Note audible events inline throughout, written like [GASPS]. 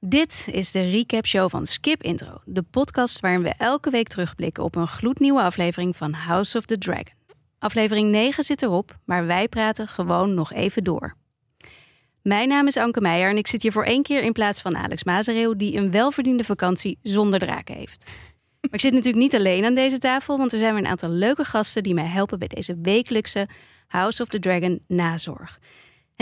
Dit is de recap show van Skip Intro, de podcast waarin we elke week terugblikken op een gloednieuwe aflevering van House of the Dragon. Aflevering 9 zit erop, maar wij praten gewoon nog even door. Mijn naam is Anke Meijer en ik zit hier voor één keer in plaats van Alex Mazereeuw, die een welverdiende vakantie zonder draken heeft. Maar ik zit natuurlijk niet alleen aan deze tafel, want er zijn weer een aantal leuke gasten die mij helpen bij deze wekelijkse House of the Dragon nazorg.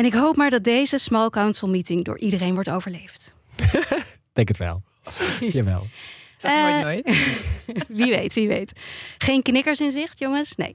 En ik hoop maar dat deze small council meeting door iedereen wordt overleefd. [LAUGHS] Denk het wel. [LAUGHS] Jawel. Zeg maar Eh, nooit. [LAUGHS] Wie weet, wie weet. Geen knikkers in zicht, jongens? Nee.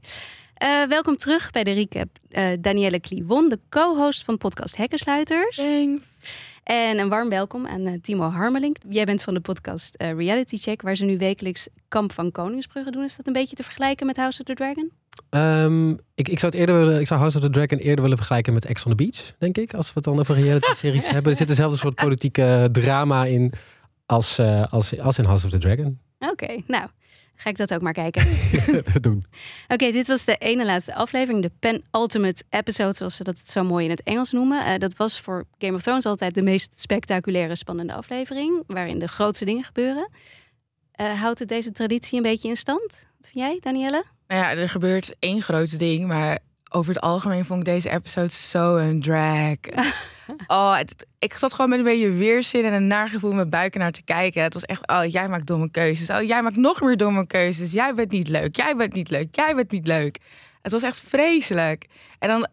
Eh, welkom terug bij de recap. eh Danielle Kliwon, de co-host van podcast Hekkensluiters. Thanks. En een warm welkom aan Timo Harmelink. Jij bent van de podcast Reality Check, waar ze nu wekelijks Kamp van Koningsbrugge doen. Is dat een beetje te vergelijken met House of the Dragon? Ehm, ik, ik zou het eerder willen, ik zou House of the Dragon eerder willen vergelijken met Ex on the Beach, denk ik. Als we het dan over reality-series [LAUGHS] hebben. Er zit dezelfde soort politieke drama in als, eh, als, als in House of the Dragon. Oké, nou, ga ik dat ook maar kijken. [LAUGHS] Doen. Oké, dit was de ene laatste aflevering, de penultimate episode, zoals ze dat zo mooi in het Engels noemen. Eh, dat was voor Game of Thrones altijd de meest spectaculaire, spannende aflevering, waarin de grootste dingen gebeuren. Eh, houdt het deze traditie een beetje in stand? Wat vind jij, Danielle? Nou ja, er gebeurt één groot ding, maar over het algemeen vond ik deze episode zo een drag. [LAUGHS] oh, het- ik zat gewoon met een beetje weerzin en een nagevoel in mijn buik naar te kijken. Het was echt, oh, jij maakt domme keuzes. Oh, jij maakt nog meer domme keuzes. Jij bent niet leuk. Jij bent niet leuk. Jij bent niet leuk. Het was echt vreselijk. En dan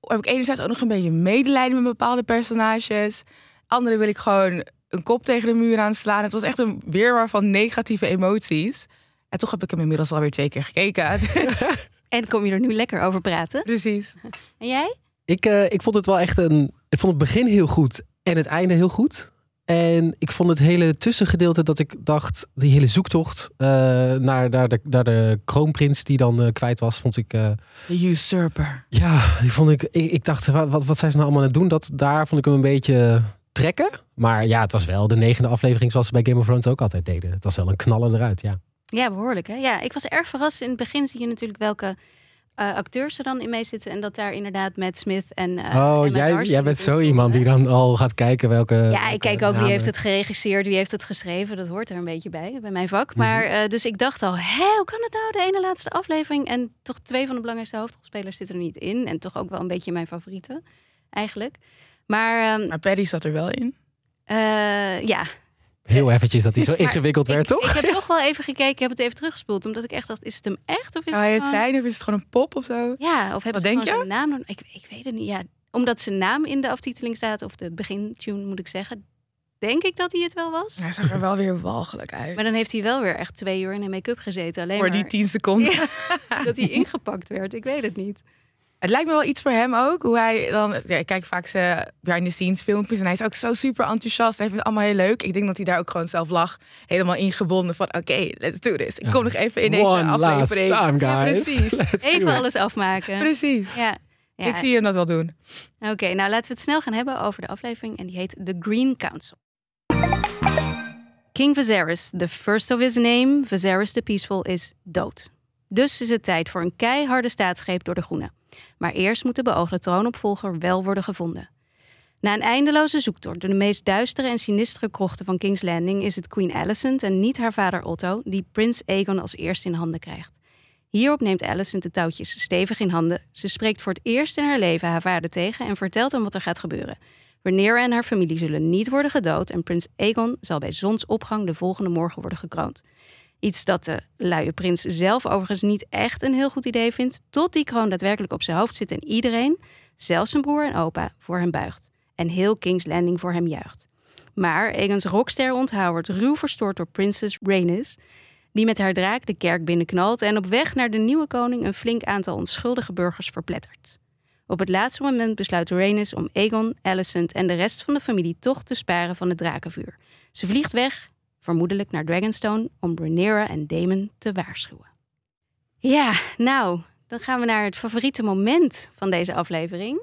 heb ik enerzijds ook nog een beetje medelijden met bepaalde personages. Andere wil ik gewoon een kop tegen de muur aanslaan. Het was echt een weerwar van negatieve emoties. En toch heb ik hem inmiddels alweer twee keer gekeken. [LAUGHS] Dus, [LAUGHS] En kom je er nu lekker over praten? precies. En jij? Ik, eh, ik vond het wel echt een. Ik vond het begin heel goed en het einde heel goed. En ik vond het hele tussengedeelte dat ik dacht, die hele zoektocht eh, naar, naar, de, naar de kroonprins die dan eh, kwijt was, vond ik. eh, The usurper. Ja, die vond ik, ik. Ik dacht, wa- wat, wat zijn ze nou allemaal aan het doen? Dat, daar vond ik hem een beetje trekken. Maar ja, het was wel de negende aflevering zoals ze bij Game of Thrones ook altijd deden. Het was wel een knaller eruit, ja. Ja, behoorlijk. Hè? Ja, ik was erg verrast. In het begin zie je natuurlijk welke eh, acteurs er dan in mee zitten. En dat daar inderdaad Matt Smith en. eh, oh, Emma jij, Darcy jij bent zo iemand die dan al gaat kijken welke... Ja, welke ik kijk ook wie heeft het geregisseerd, wie heeft het geschreven. Dat hoort er een beetje bij, bij mijn vak. Mhm. Maar eh, dus ik dacht al, hè, hoe kan het nou, de ene laatste aflevering? En toch twee van de belangrijkste hoofdrolspelers zitten er niet in. En toch ook wel een beetje mijn favorieten, eigenlijk. Maar ehm, Maar Paddy zat er wel in. eh, ja, Heel eventjes dat hij zo ingewikkeld werd, ik, toch? ik heb toch wel even gekeken, ik heb het even teruggespoeld. Omdat ik echt dacht, is het hem echt? Of is Zou hij het gewoon- zijn of is het gewoon een pop of zo? Ja, of hebben ze denk gewoon zijn naam? Ik, ik weet het niet. Ja, omdat zijn naam in de aftiteling staat, of de begintune moet ik zeggen, denk ik dat hij het wel was. Hij zag er wel weer walgelijk uit. Maar dan heeft hij wel weer echt twee uur in een make-up gezeten. Alleen Voor maar die tien seconden. Ja, [LAUGHS] dat hij ingepakt werd. Ik weet het niet. Het lijkt me wel iets voor hem ook. Hoe hij dan. Ja, ik kijk vaak zijn behind the scenes filmpjes. En hij is ook zo super enthousiast. Hij vindt het allemaal heel leuk. Ik denk dat hij daar ook gewoon zelf lag. Helemaal ingebonden van oké, let's do this. Ik kom nog even in deze One last aflevering. time, Ja, guys. precies. [LAUGHS] Let's Even alles afmaken. Precies. Ja. ja. Ik zie hem dat wel doen. Oké, nou laten we het snel gaan hebben over de aflevering. En die heet The Green Council. King Viserys, the first of his name, Viserys the Peaceful, is dood. Dus is het tijd voor een keiharde staatsgreep door de Groenen. Maar eerst moet de beoogde troonopvolger wel worden gevonden. Na een eindeloze zoektocht door de meest duistere en sinistere krochten van King's Landing is het Queen Alicent en niet haar vader Otto die prins Aegon als eerste in handen krijgt. Hierop neemt Alicent de touwtjes stevig in handen. Ze spreekt voor het eerst in haar leven haar vader tegen en vertelt hem wat er gaat gebeuren. Rhaenyra en haar familie zullen niet worden gedood en prins Aegon zal bij zonsopgang de volgende morgen worden gekroond. Iets dat de luie prins zelf overigens niet echt een heel goed idee vindt, tot die kroon daadwerkelijk op zijn hoofd zit en iedereen, zelfs zijn broer en opa, voor hem buigt. En heel King's Landing voor hem juicht. Maar Aegons rockster wordt ruw verstoord door prinses Rhaenys, die met haar draak de kerk binnenknalt en op weg naar de nieuwe koning een flink aantal onschuldige burgers verplettert. Op het laatste moment besluit Rhaenys om Aegon, Alicent en de rest van de familie toch te sparen van het drakenvuur. Ze vliegt weg, vermoedelijk naar Dragonstone, om Rhaenyra en Daemon te waarschuwen. Ja, nou, dan gaan we naar het favoriete moment van deze aflevering.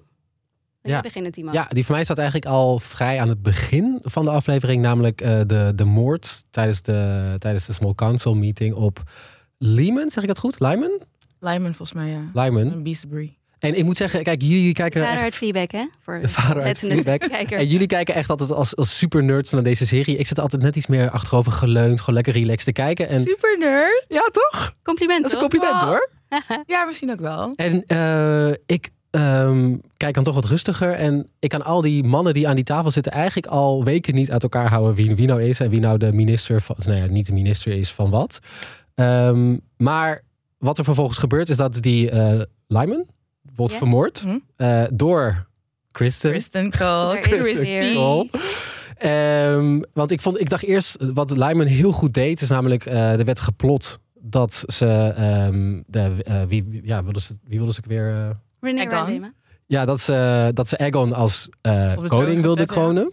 Ja. jij beginnen, Timo? Ja, die van mij staat eigenlijk al vrij aan het begin van de aflevering. Namelijk eh, de, de moord tijdens de, tijdens de Small Council meeting op Lyman. Zeg ik dat goed? Lyman? Lyman volgens mij, ja. Lyman. Een Beastbury. En ik moet zeggen, kijk, jullie kijken Vader uit echt... Fleabag, hè? Voor De vader uit Fleabag. [LAUGHS] En jullie kijken echt altijd als, als super nerds naar deze serie. Ik zit altijd net iets meer achterover geleund, gewoon lekker relaxed te kijken. En Super nerd. ja, toch? Compliment, Dat is een compliment hoor. [LAUGHS] Ja, misschien ook wel. En eh, ik ehm, kijk dan toch wat rustiger. En ik kan al die mannen die aan die tafel zitten eigenlijk al weken niet uit elkaar houden wie, wie nou is en wie nou de minister van, nou ja, niet de minister is van wat. Ehm, maar wat er vervolgens gebeurt is dat die eh Lyman wordt Ja. vermoord Hm? eh, door Kristen. Kristen Cole, [LAUGHS] weer- Cole. Ehm, want ik, vond, ik dacht eerst, wat Lyman heel goed deed, is namelijk, eh, er werd geplot dat ze, ehm, de, eh, wie, wie- ja, wilden ze, wie wilden ze ook weer... eh, René Egon. Radema. ja, dat ze, dat ze Aegon als eh, koning wilde kronen.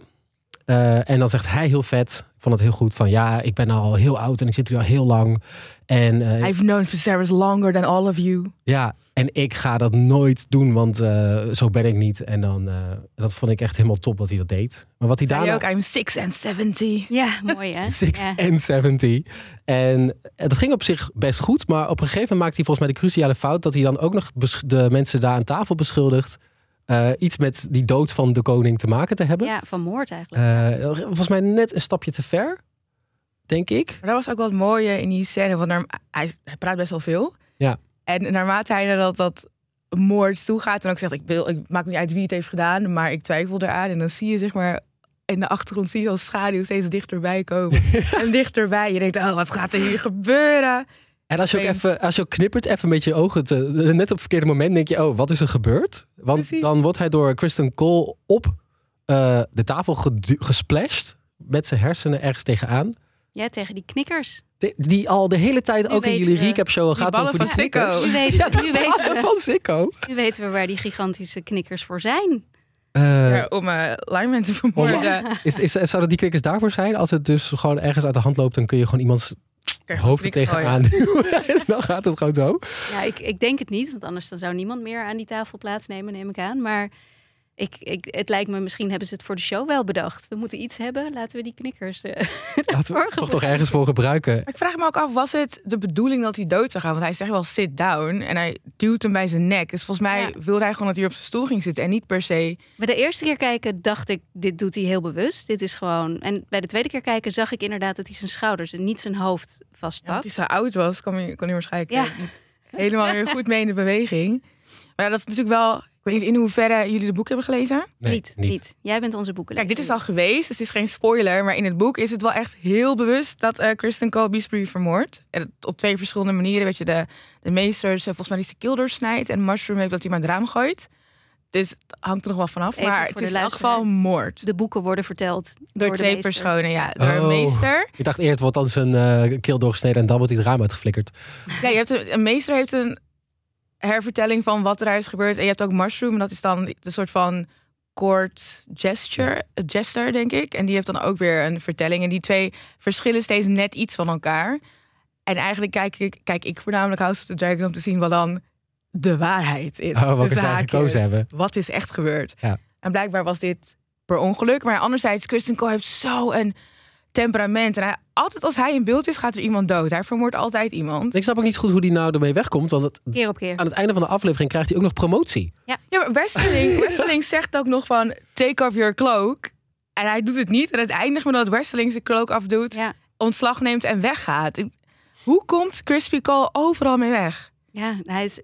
Eh, en dan zegt hij heel vet, vond het heel goed, van ja, ik ben al heel oud en ik zit hier al heel lang. En eh, I've known Viserys longer than all of you. ja, en ik ga dat nooit doen, want eh, zo ben ik niet. En dan, eh, dat vond ik echt helemaal top dat hij dat deed. Maar wat hij daarna... ook, I'm 6 and 70. Ja, mooi hè? [LAUGHS] 6 Ja. en 70. En dat ging op zich best goed. Maar op een gegeven moment maakte hij volgens mij de cruciale fout... dat hij dan ook nog de mensen daar aan tafel beschuldigt... eh, iets met die dood van de koning te maken te hebben. ja, van moord eigenlijk. Eh, volgens mij net een stapje te ver, denk ik. Maar dat was ook wel het mooie in die scène. Want naar, hij, hij praat best wel veel. Ja. En naarmate hij naar dat, dat moord toe gaat... en ook zegt, ik, wil, ik maak me niet uit wie het heeft gedaan... maar ik twijfel eraan. En dan zie je zeg maar... In de achtergrond zie je zo'n schaduw steeds dichterbij komen. [LAUGHS] en dichterbij. Je denkt, oh, wat gaat er hier gebeuren? En als je ook even, als je ook knippert even met je ogen, te, [LAUGHS] net op het verkeerde moment denk je, oh, wat is er gebeurd? Want Precies. dan wordt hij door Kristen Cole op eh, de tafel gesplashed met zijn hersenen ergens tegenaan. Ja, tegen die knikkers. De- die al de hele tijd Nu ook in jullie recap show gaat over van die knikkers. Nu weten, [LAUGHS] Ja, we, nu, de weten we, van Sikko. nu weten we waar die gigantische knikkers voor zijn. Eh, Ja, om uh, linemen te vermoorden. is, is, zouden die knikkers daarvoor zijn? Als het dus gewoon ergens uit de hand loopt, dan kun je gewoon iemands hoofd er tegenaan duwen. [LAUGHS] dan gaat het gewoon zo. Ja, ik, ik denk het niet, want anders dan zou niemand meer aan die tafel plaatsnemen, neem ik aan. Maar ik, ik, het lijkt me, misschien hebben ze het voor de show wel bedacht. We moeten iets hebben, laten we die knikkers. eh, [LAUGHS] Laten we toch nog ergens voor gebruiken. Maar ik vraag me ook af, was het de bedoeling dat hij dood zou gaan? Want hij zegt wel sit down en hij duwt hem bij zijn nek. Dus volgens mij Ja. wilde hij gewoon dat hij op zijn stoel ging zitten en niet per se... Bij de eerste keer kijken dacht ik, dit doet hij heel bewust. Dit is gewoon. En bij de tweede keer kijken zag ik inderdaad dat hij zijn schouders en niet zijn hoofd Ja, vastpakt. want hij zo oud was, kon hij, kon hij waarschijnlijk Ja. niet helemaal weer goed mee in de beweging. Maar ja, dat is natuurlijk wel... Ik weet niet in hoeverre jullie de boek hebben gelezen. Nee, niet, niet, Jij bent onze boeken. Kijk, dit is al geweest, dus het is geen spoiler. Maar in het boek is het wel echt heel bewust dat eh Kristen Cole Beesbury vermoordt. En op twee verschillende manieren. Weet je, de, de meesters, eh, volgens mij die ze keel doorsnijdt. En Mushroom heeft dat hij maar het raam gooit. Dus het hangt er nog wel vanaf. Even maar het de is in elk geval moord. De boeken worden verteld Door, de twee meester. personen, ja. Door Oh. een meester. Ik dacht eerst wordt dan zijn eh keel doorgesneden en dan wordt hij het raam uitgeflikkerd. Ja, je hebt een, een meester heeft een hervertelling van wat er is gebeurd. En je hebt ook Mushroom. En dat is dan de soort van court gesture, eh, jester, denk ik. En die heeft dan ook weer een vertelling. En die twee verschillen steeds net iets van elkaar. En eigenlijk kijk ik, kijk ik voornamelijk House of the Dragon om te zien wat dan de waarheid is. Oh, Tussen zij haakjes. gekozen hebben. Wat is echt gebeurd? Ja. En blijkbaar was dit per ongeluk. Maar anderzijds, Kristen Cole heeft zo een temperament. En hij, altijd als hij in beeld is, gaat er iemand dood. Hij vermoordt altijd iemand. Ik snap ook niet goed hoe die nou ermee wegkomt. Want het- Keer op keer. aan het einde van de aflevering krijgt hij ook nog promotie. Ja, maar Westerling, [LAUGHS] Westerling zegt ook nog van take off your cloak. En hij doet het niet. En het eindigt met dat Westerling zijn cloak afdoet, Ja, ontslag neemt en weggaat. Hoe komt Crispy Cole overal mee weg? Ja, hij is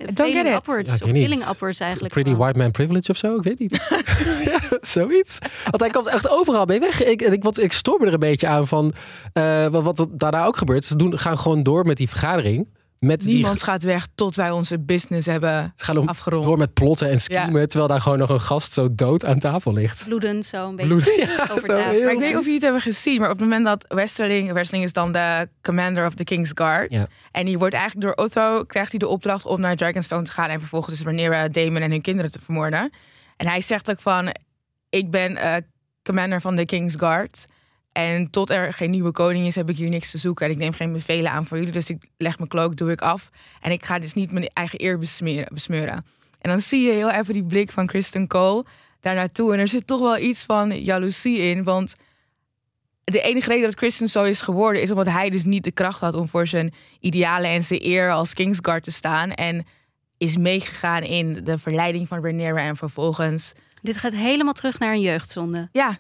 upwards. Ja, of killing upwards eigenlijk. Pretty gewoon. white man privilege of zo, ik weet niet. [LAUGHS] [LAUGHS] ja, zoiets. Want hij komt echt overal mee weg. Ik, ik, wat, ik stoor me er een beetje aan van eh, wat, wat daarna ook gebeurt. Ze doen, gaan gewoon door met die vergadering. Met Niemand die, gaat weg tot wij onze business hebben ze gaan nog afgerond. door met plotten en schemen. Terwijl daar gewoon nog een gast zo dood aan tafel ligt. Bloedend zo een beetje. Bloed, [LAUGHS] ja, over zo tafel. heel Maar ik weet niet of jullie het hebben gezien, maar op het moment dat Westerling, Westerling is dan de commander of the King's Guard. Ja. En die wordt eigenlijk door Otto, krijgt hij de opdracht om naar Dragonstone te gaan en vervolgens dus Rhaenyra, Daemon en hun kinderen te vermoorden. En hij zegt ook van, ik ben eh, commander van de King's Guard. En tot er geen nieuwe koning is, heb ik hier niks te zoeken. En ik neem geen bevelen aan voor jullie. Dus ik leg mijn cloak, doe ik af. En ik ga dus niet mijn eigen eer besmeren. besmeuren. En dan zie je heel even die blik van Kristen Cole daar naartoe. En er zit toch wel iets van jaloezie in. Want de enige reden dat Kristen zo is geworden... is omdat hij dus niet de kracht had om voor zijn idealen en zijn eer als Kingsguard te staan. En is meegegaan in de verleiding van Rhaenyra en vervolgens... Dit gaat helemaal terug naar een jeugdzonde. Ja,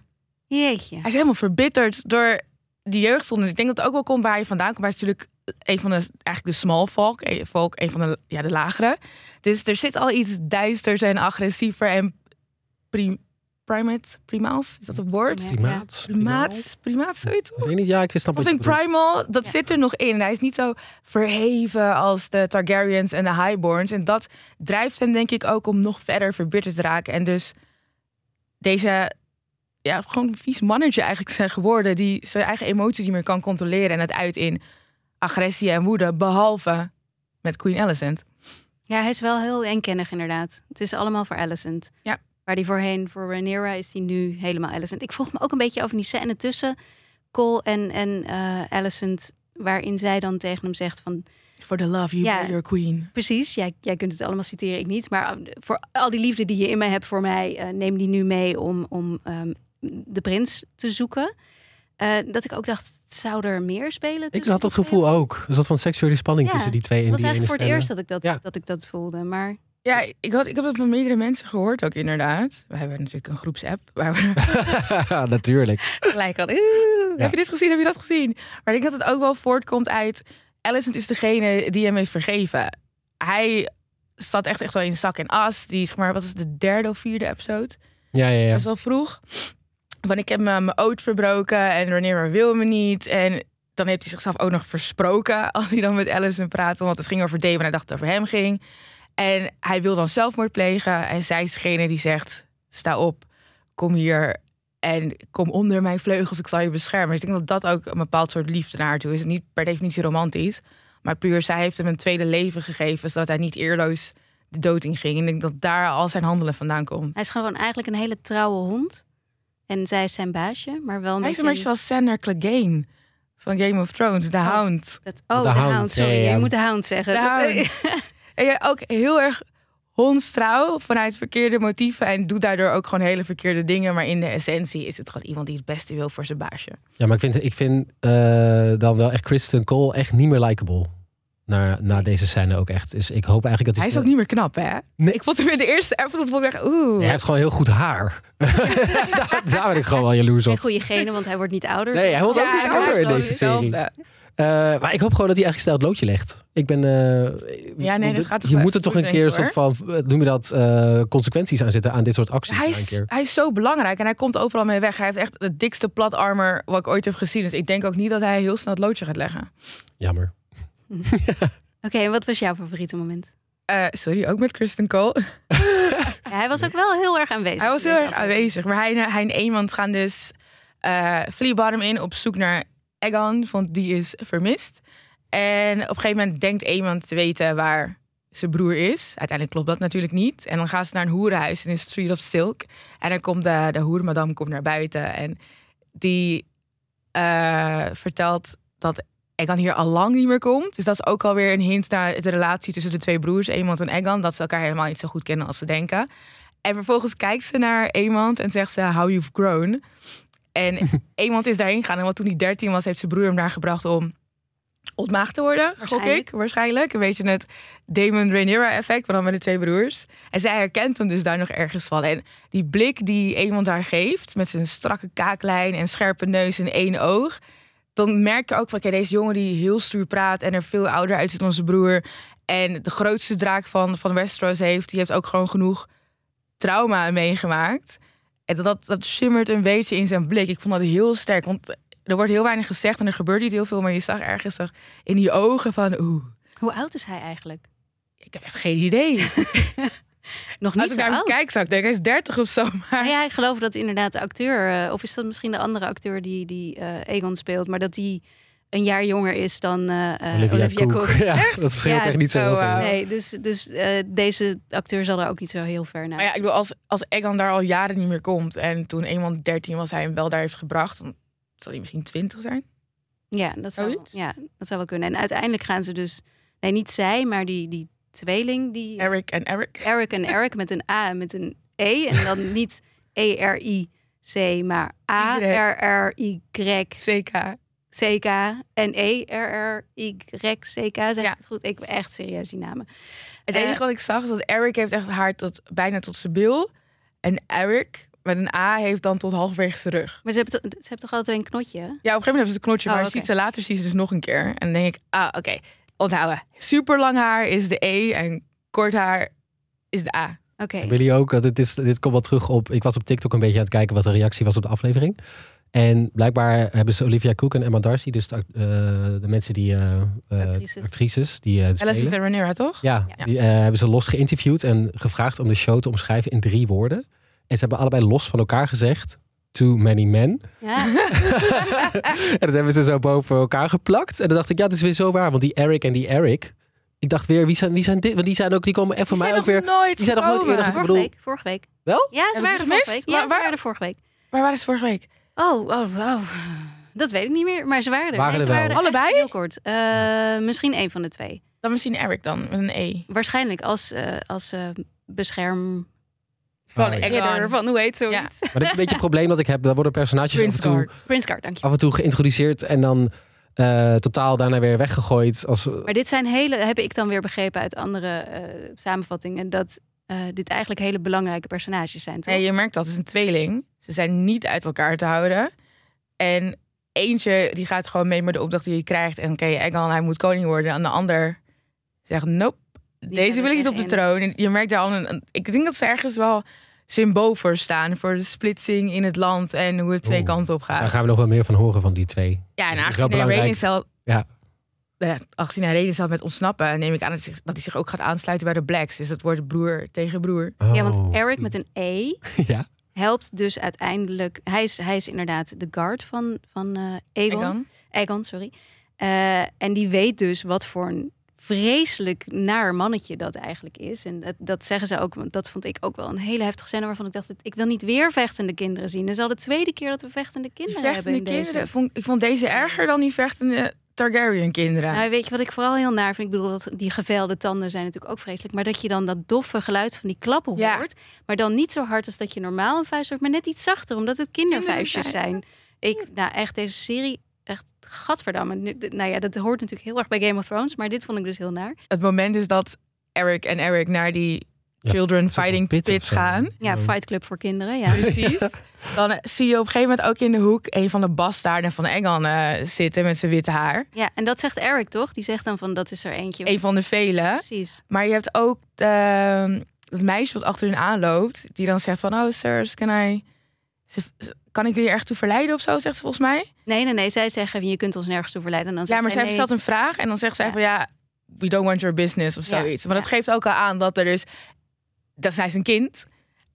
Jeetje. hij is helemaal verbitterd door die jeugdzonde. Ik denk dat het ook wel komt waar hij vandaan komt. Hij is natuurlijk een van de, eigenlijk de small folk, folk een van de, ja, de lagere. Dus er zit al iets duisters en agressiever en prim, primate, primaals, is dat een woord? Ja. Primaat. Primaat, primaat, zoiets. Ik weet niet, ja, ik wist dat Of in Primal, dat Ja. zit er nog in. Hij is niet zo verheven als de Targaryens en de Highborns. En dat drijft hem denk ik ook om nog verder verbitterd te raken. En dus deze, ja, gewoon een vies mannetje eigenlijk zijn geworden. Die zijn eigen emoties niet meer kan controleren. En het uit in agressie en woede. Behalve met Queen Alicent. Ja, hij is wel heel eenkennig inderdaad. Het is allemaal voor Alicent. Ja. Waar die voorheen voor Rhaenyra is die nu helemaal Alicent. Ik vroeg me ook een beetje over die scène tussen Cole en, en eh Alicent... waarin zij dan tegen hem zegt van... For the love you Ja. your queen. Precies, jij, jij kunt het allemaal citeren, ik niet. Maar uh, voor al die liefde die je in mij hebt voor mij... eh, neem die nu mee om, om ehm, de prins te zoeken. Eh, dat ik ook dacht, zou er meer spelen? Ik had dat gevoel ook. Er zat van seksuele spanning Ja, tussen die twee in Het was die ene eigenlijk voor het eerst dat ik dat, Ja. dat ik dat voelde. Maar Ja, ik, had, ik heb dat van meerdere mensen gehoord ook inderdaad. We hebben natuurlijk een groepsapp waar we [LAUGHS] Natuurlijk. gelijk al. "Oeh, Heb je dit gezien? Heb je dat gezien? Maar ik denk dat het ook wel voortkomt uit. Alicent is degene die hem heeft vergeven. Hij staat echt, echt wel in zak en as. Die is zeg maar, wat is het, de derde of vierde episode? Ja, ja, ja. Best wel vroeg. Want ik heb me mijn oot verbroken en Rhaenyra wil me niet. En dan heeft hij zichzelf ook nog versproken [LAUGHS] als hij dan met Alicent praatte. Want het ging over Daemon en hij dacht dat het over hem ging. En hij wil dan zelfmoord plegen. En zij is degene die zegt, sta op, kom hier en kom onder mijn vleugels, ik zal je beschermen. Dus ik denk dat dat ook een bepaald soort liefde naar toe is. Niet per definitie romantisch, maar puur zij heeft hem een tweede leven gegeven, zodat hij niet eerloos de dood in ging. En ik denk dat daar al zijn handelen vandaan komt. hij is gewoon eigenlijk een hele trouwe hond. En zij is zijn baasje, maar wel een Hij is een beetje zoals Sander Clegane van Game of Thrones, de Oh. Hound. dat- oh, De hound, hound. Sorry, ja, je moet de hound zeggen. De hound. [LAUGHS] En jij ook heel erg hondstrouw vanuit verkeerde motieven en doet daardoor ook gewoon hele verkeerde dingen. Maar in de essentie is het gewoon iemand die het beste wil voor zijn baasje. Ja, maar ik vind, ik vind eh, dan wel echt Kristen Cole echt niet meer likable. Na, na deze scène ook echt. Dus ik hoop eigenlijk dat Hij is ook niet meer knap, hè? Nee. Ik vond hem in de eerste episode vond ik echt, oeh. hij heeft gewoon heel goed haar. [LAUGHS] daar, daar ben ik gewoon wel jaloers Geen op. goede genen, want hij wordt niet ouder. Nee, hij wordt ook niet hij ouder in deze serie. Eh, maar ik hoop gewoon dat hij echt stijl het loodje legt. Ik ben. eh, Ja, nee, dat dit- gaat toch je moet er toch een keer een soort van. wat Noem je dat? eh, consequenties aan zitten aan dit soort acties. Hij is, keer. hij is zo belangrijk en hij komt overal mee weg. Hij heeft echt het dikste plat armor wat ik ooit heb gezien. Dus ik denk ook niet dat hij heel snel het loodje gaat leggen. Jammer. [LAUGHS] Oké, en wat was jouw favoriete moment? Eh, sorry, ook met Kristen Cole. [LAUGHS] Ja, hij was ook wel heel erg aanwezig. Hij was heel erg aanwezig. Maar hij, hij en Eamond gaan dus eh Flea Bottom in op zoek naar Egon, want die is vermist. En op een gegeven moment denkt Eamond te weten waar zijn broer is. Uiteindelijk klopt dat natuurlijk niet. En dan gaan ze naar een hoerenhuis in de Street of Silk. En dan komt de, de hoermadam komt naar buiten. En die eh, vertelt dat Egan hier al lang niet meer komt. Dus dat is ook alweer een hint naar de relatie tussen de twee broers, Eamond en Egan. Dat ze elkaar helemaal niet zo goed kennen als ze denken. En vervolgens kijkt ze naar Eamond en zegt ze how you've grown. En [LAUGHS] Eamond is daarheen gegaan. En wat toen hij 13 was, heeft zijn broer hem daar gebracht om ontmaagd te worden. Gok ik, waarschijnlijk. Een beetje het Damon Rhaenyra effect, maar dan met de twee broers. En zij herkent hem dus daar nog ergens van. En die blik die Eamond haar geeft, met zijn strakke kaaklijn en scherpe neus en één oog. Dan merk je ook van, oké, deze jongen die heel stoer praat en er veel ouder uitziet dan zijn broer. En de grootste draak van, van Westeros heeft, die heeft ook gewoon genoeg trauma meegemaakt. En dat, dat, dat shimmert een beetje in zijn blik. Ik vond dat heel sterk, want er wordt heel weinig gezegd en er gebeurt niet heel veel. Maar je zag ergens in die ogen van, oeh, Hoe oud is hij eigenlijk? ik heb echt geen idee. [LAUGHS] Nog niet Als ik zo naar hem oud. kijk, zou ik denken, hij is 30 of zo. Maar ja, ik geloof dat inderdaad de acteur, eh, of is dat misschien de andere acteur die, die eh, Egon speelt, maar dat die een jaar jonger is dan eh, eh, Olivia, Cook. [LAUGHS] Ja, dat verschilt Ja, echt niet zo heel oh, veel. Nee, dus, dus eh, deze acteur zal er ook niet zo heel ver naar. Maar ja, ik bedoel, als, als Egan daar al jaren niet meer komt... en toen eenmaal 13 was, hij hem wel daar heeft gebracht... dan zal hij misschien 20 zijn. Ja, dat zou, Zoiets? ja, dat zou wel kunnen. En uiteindelijk gaan ze dus, nee, niet zij, maar die, die tweeling, die Eric en Eric. Eric en Eric met een A en met een E. En dan [LAUGHS] niet E-R-I-C, maar A-R-R-Y. CK. C-K en E-R-R-Y-C-K. Zeg Ja. het goed? Ik ben echt serieus die namen. Het Eh, enige wat ik zag is dat Eric heeft echt haar tot, bijna tot zijn bil. En Eric met een A heeft dan tot halverwege zijn rug. Maar ze hebben, ze hebben toch altijd een knotje? Ja, op een gegeven moment hebben ze een knotje, Oh, maar oké. ziet ze later ziet ze dus nog een keer. En dan denk ik, ah, oké, onthouden. Super lang haar is de E en kort haar is de A. Oké. Hebben jullie ook, dit, is, dit komt wel terug op, ik was op TikTok een beetje aan het kijken wat de reactie was op de aflevering. En blijkbaar hebben ze Olivia Cook en Emma Darcy, dus de, eh, de mensen die, eh, eh, Actrices. actrices die het Alice spelen. en Rhaenyra, toch? Ja, Ja. die hebben ze los geïnterviewd en gevraagd om de show te omschrijven in drie woorden. En ze hebben allebei los van elkaar gezegd, too many men. Ja. [LAUGHS] en dat hebben ze zo boven elkaar geplakt. En dan dacht ik, ja, dat is weer zo waar. Want die Eric en die Eric, ik dacht weer, wie zijn, wie zijn dit? Want die zijn ook, die komen voor Die mij zijn ook nog weer. nooit die zijn nog nooit eerder Ik vorige bedoel- week. Vorige week. Wel? Ja, ze waren we er vorige week. Ja, Waar- ze waar- waren er vorige week. Waar waren ze vorige week? Oh, oh, oh. Dat weet ik niet meer. Maar ze waren er. Waren Nee, er ze waren wel. er echt Allebei? Heel kort. Eh, Misschien één van de twee. Dan misschien Eric dan, met een E. Waarschijnlijk als, eh als eh, bescherm... Van Oh. Ridder van hoe heet zoiets? Maar dit is een beetje het probleem dat ik heb. Daar worden personages af en, toe, Guard. Prince Card, dank je. af en toe geïntroduceerd en dan eh, totaal daarna weer weggegooid. Als, Maar dit zijn hele, heb ik dan weer begrepen uit andere eh, samenvattingen, dat eh, dit eigenlijk hele belangrijke personages zijn, toch? Nee, je merkt dat het is een tweeling. Ze zijn niet uit elkaar te houden. En eentje die gaat gewoon mee met de opdracht die je krijgt. En oké, Egan, hij moet koning worden. En de ander zegt, nope, deze wil ik niet op de troon. En je merkt daar al een, een- Ik denk dat ze ergens wel symbool voor staan. Voor de splitsing in het land en hoe het twee Oeh. kanten op Dus daar gaat. gaan we nog wel meer van horen van die twee. Ja, en Dus aangezien reden zal... Ja. Ja, aangezien hij reden zal met ontsnappen, neem ik aan dat, zich- dat hij zich ook gaat aansluiten bij de Blacks. Dus dat wordt broer tegen broer. Ja, want Oh. Eric met een E [LAUGHS] ja. helpt dus uiteindelijk. Hij is, hij is inderdaad de guard van, van eh Aegon. Egan. Aegon, sorry. Eh, en die weet dus wat voor een vreselijk naar mannetje dat eigenlijk is. En dat, dat zeggen ze ook, want dat vond ik ook wel een hele heftige scène waarvan ik dacht, ik wil niet weer vechtende kinderen zien. Het is al de tweede keer dat we vechtende kinderen vechtende hebben in kinderen, deze. vond, ik vond deze erger dan die vechtende Targaryen kinderen. Nou, weet je wat ik vooral heel naar vind? Ik bedoel, dat die gevelde tanden zijn natuurlijk ook vreselijk. Maar dat je dan dat doffe geluid van die klappen Ja. hoort. Maar dan niet zo hard als dat je normaal een vuist hoort. Maar net iets zachter, omdat het kindervuistjes zijn. Ik, nou echt, deze serie, echt gadverdamme. Nou ja, dat hoort natuurlijk heel erg bij Game of Thrones. Maar dit vond ik dus heel naar. Het moment is dat Eric en Eric naar die Ja, Children Fighting pit gaan. Ja. Fight Club voor kinderen, ja. Precies. [LAUGHS] Dan eh, zie je op een gegeven moment ook in de hoek een van de bastaarden van Egan eh, zitten met zijn witte haar. Ja, en dat zegt Eric, toch? Die zegt dan van, dat is er eentje. Een van de vele. Precies. Maar je hebt ook ehm, het meisje wat achter hun aanloopt. Die dan zegt van, oh sirs, can I... ze- Kan ik jullie erg toe verleiden of zo, zegt ze volgens mij. Nee, nee, nee. Zij zeggen, je kunt ons nergens toe verleiden. En dan Ja, maar zij nee. stelt een vraag en dan zegt zij Ja. van ja, we don't want your business of Ja, zoiets. Maar dat ja. geeft ook al aan dat er dus, dat zij is een kind.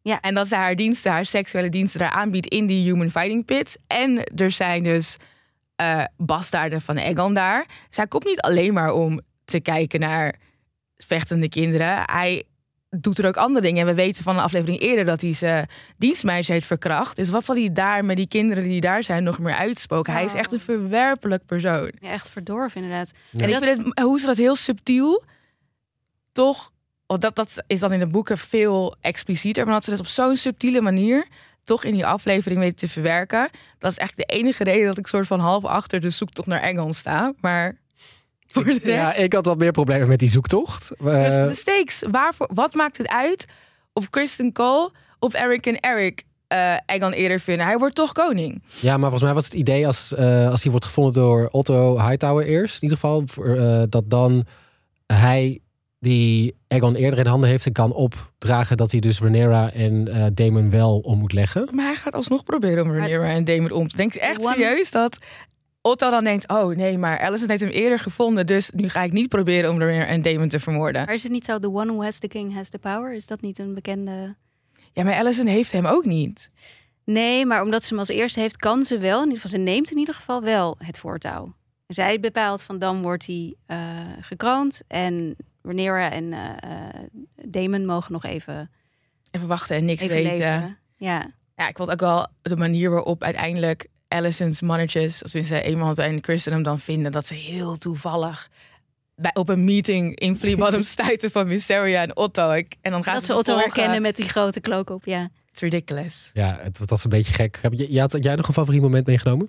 Ja. En dat zij haar diensten, haar seksuele diensten daar aanbiedt in die human fighting pits. En er zijn dus eh bastaarden van Egon daar. Zij komt niet alleen maar om te kijken naar vechtende kinderen. Hij doet er ook andere dingen. En we weten van een aflevering eerder dat hij zijn dienstmeisje heeft verkracht. Dus wat zal hij daar met die kinderen die daar zijn nog meer uitspoken? Hij is Oh. echt een verwerpelijk persoon. Ja, echt verdorven inderdaad. Ja. En ik vind het, hoe ze dat heel subtiel, toch, dat, dat is dan in de boeken veel explicieter, maar dat ze dat op zo'n subtiele manier toch in die aflevering weten te verwerken. Dat is eigenlijk de enige reden dat ik soort van half achter de zoektocht naar Engels sta. Maar [LAUGHS] voor de rest, Ja, ik had wat meer problemen met die zoektocht. Eh, dus de stakes, waarvoor, wat maakt het uit of Kristen Cole of Eric en Eric eh Egon eerder vinden? Hij wordt toch koning. Ja, maar volgens mij was het idee als, eh, als hij wordt gevonden door Otto Hightower eerst, in ieder geval, voor, eh, dat dan hij die Egon eerder in handen heeft en kan opdragen dat hij dus Rhaenyra en eh Damon wel om moet leggen. Maar hij gaat alsnog proberen om Rhaenyra en Damon om te denken. Echt One- serieus dat Otto dan denkt... oh nee, maar Alicent heeft hem eerder gevonden... dus nu ga ik niet proberen om Rhaenyra en Damon te vermoorden. Maar is het niet zo, the one who has the king has the power? Is dat niet een bekende... Ja, maar Alicent heeft hem ook niet. Nee, maar omdat ze hem als eerste heeft, kan ze wel. In ieder geval, ze neemt in ieder geval wel het voortouw. Zij bepaalt van dan wordt hij eh, gekroond. En Rhaenyra en eh, eh, Damon mogen nog even, Even wachten en niks even weten. Ja. Ja, ik vond ook wel de manier waarop uiteindelijk Alicent's mannetjes... of tenminste iemand en Kristen hem dan vinden... dat ze heel toevallig... Bij, op een meeting in Flea Bottom [LAUGHS] stuiten van Mysteria en Otto. Ik, en dan gaan Dat ze ze Otto volgen. herkennen met die grote klook op, ja. It's ridiculous. Ja, het was een beetje gek. Heb je, je had jij nog een favoriet moment meegenomen?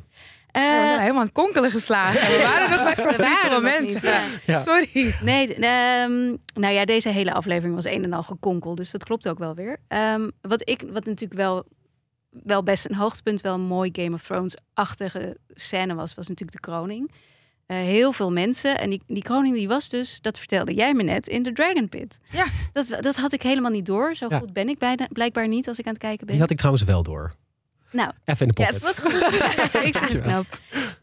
we zijn Eh, helemaal aan het konkelen geslagen. [LAUGHS] We waren nog bij favoriete waren nog momenten. niet, ja. Ja. Sorry. Nee, ehm, nou ja, deze hele aflevering was een en al gekonkel, dus dat klopt ook wel weer. Ehm, wat ik, wat natuurlijk wel, wel best een hoogtepunt, wel een mooi Game of Thrones-achtige scène was, was natuurlijk de kroning. Eh, heel veel mensen. En die, die kroning die was dus, dat vertelde jij me net, in de Dragon Pit. Ja. Dat, dat had ik helemaal niet door. Zo Ja. goed ben ik bijna, blijkbaar niet als ik aan het kijken ben. Die had ik trouwens wel door. Nou, Even in de Yes, pocket. [LAUGHS] [LAUGHS] ik vind het knap.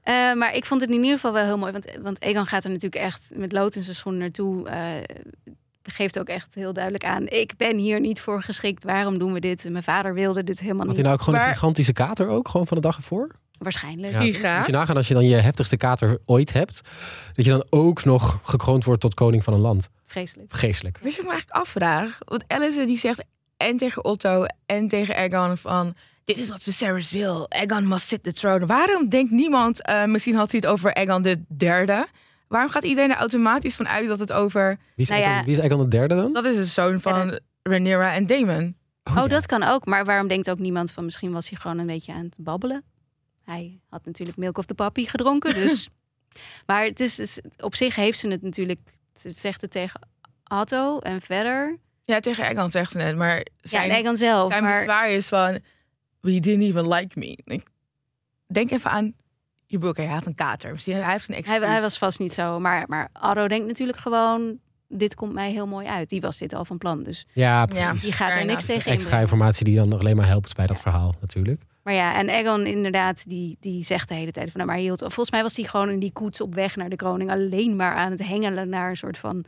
Eh, maar ik vond het in ieder geval wel heel mooi. Want, want Egan gaat er natuurlijk echt met lood in zijn schoenen naartoe. eh, geeft ook echt heel duidelijk aan. Ik ben hier niet voor geschikt. Waarom doen we dit? Mijn vader wilde dit helemaal Had niet. hij nou ook gewoon een gigantische kater ook? Gewoon van de dag ervoor? Waarschijnlijk. Ja. Giga. Moet je nagaan als je dan je heftigste kater ooit hebt. Dat je dan ook nog gekroond wordt tot koning van een land. Vreselijk. Vreselijk. Weet je wat ik me eigenlijk afvraag? Want Alice die zegt en tegen Otto en tegen Aegon van... Dit is wat Viserys wil. Aegon must sit the throne. Waarom denkt niemand... eh, misschien had hij het over Aegon de derde. Waarom gaat iedereen er automatisch van uit dat het over... Wie is, Nou ja. eigenlijk, wie is eigenlijk dan de derde dan? Dat is de zoon van Rhaenyra en Daemon. Oh, ja. dat kan ook. Maar waarom denkt ook niemand van... Misschien was hij gewoon een beetje aan het babbelen. Hij had natuurlijk Milk of the Puppy gedronken. Dus. [LAUGHS] maar het is, is- op zich heeft ze het natuurlijk... Ze zegt het tegen Otto en verder. Ja, tegen Aegon zegt ze net. Maar zijn, ja, en Egan zelf. zijn maar... bezwaar is van... We didn't even like me. Ik denk even aan... Je boek, hij had een kater. Misschien hij heeft een excuus. Hij, hij was vast niet zo. Maar, maar Addo denkt natuurlijk gewoon... Dit komt mij heel mooi uit. Die was dit al van plan. Dus Ja, precies. die gaat er niks tegen Extra inbrengen. informatie die dan alleen maar helpt bij dat verhaal natuurlijk. Maar ja, en Egon inderdaad, die, die zegt de hele tijd van... Nou, maar hij hield, volgens mij was hij gewoon in die koets op weg naar de kroning... alleen maar aan het hengelen naar een soort van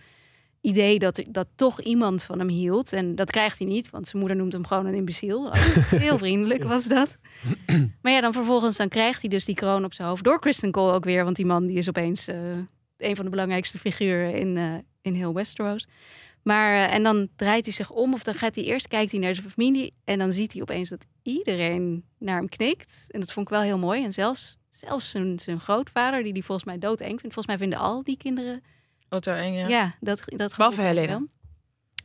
idee... dat, dat toch iemand van hem hield. En dat krijgt hij niet, want zijn moeder noemt hem gewoon een imbeciel. Heel vriendelijk was dat. [CLEARS THROAT] Maar ja, dan vervolgens dan krijgt hij dus die kroon op zijn hoofd... door Kristen Cole ook weer, want die man die is opeens... eh, een van de belangrijkste figuren in, eh, in heel Westeros. Maar, eh, en dan draait hij zich om of dan gaat hij eerst kijkt hij naar zijn familie en dan ziet hij opeens dat iedereen naar hem knikt. En dat vond ik wel heel mooi. En zelfs, zelfs zijn, zijn grootvader, die die volgens mij doodeng vindt. Volgens mij vinden al die kinderen, Otto en ja. ja, dat, dat Behalve Helena. wel.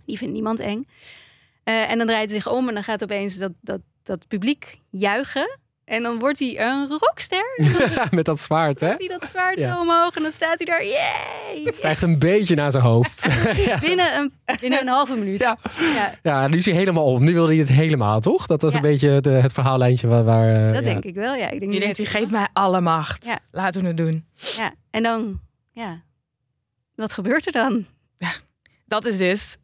Die vindt niemand eng. Eh, en dan draait hij zich om en dan gaat opeens dat, dat, dat publiek juichen. En dan wordt hij een rockster. [LAUGHS] Met dat zwaard, hè? Hij dat zwaard Ja. zo omhoog en dan staat hij daar. Yay! Het stijgt een beetje naar zijn hoofd. [LAUGHS] [LAUGHS] ja. Binnen, een, binnen een halve minuut. Ja. Ja, ja, nu is hij helemaal om. Nu wilde hij het helemaal, toch? Dat was Ja. een beetje de, het verhaallijntje waar... waar eh, dat ja. denk ik wel. Ja, ik denk Die denkt, dat- hij geeft mij alle macht. Ja. Laten we het doen. Ja, en dan, ja, wat gebeurt er dan? [LAUGHS] Dat is dus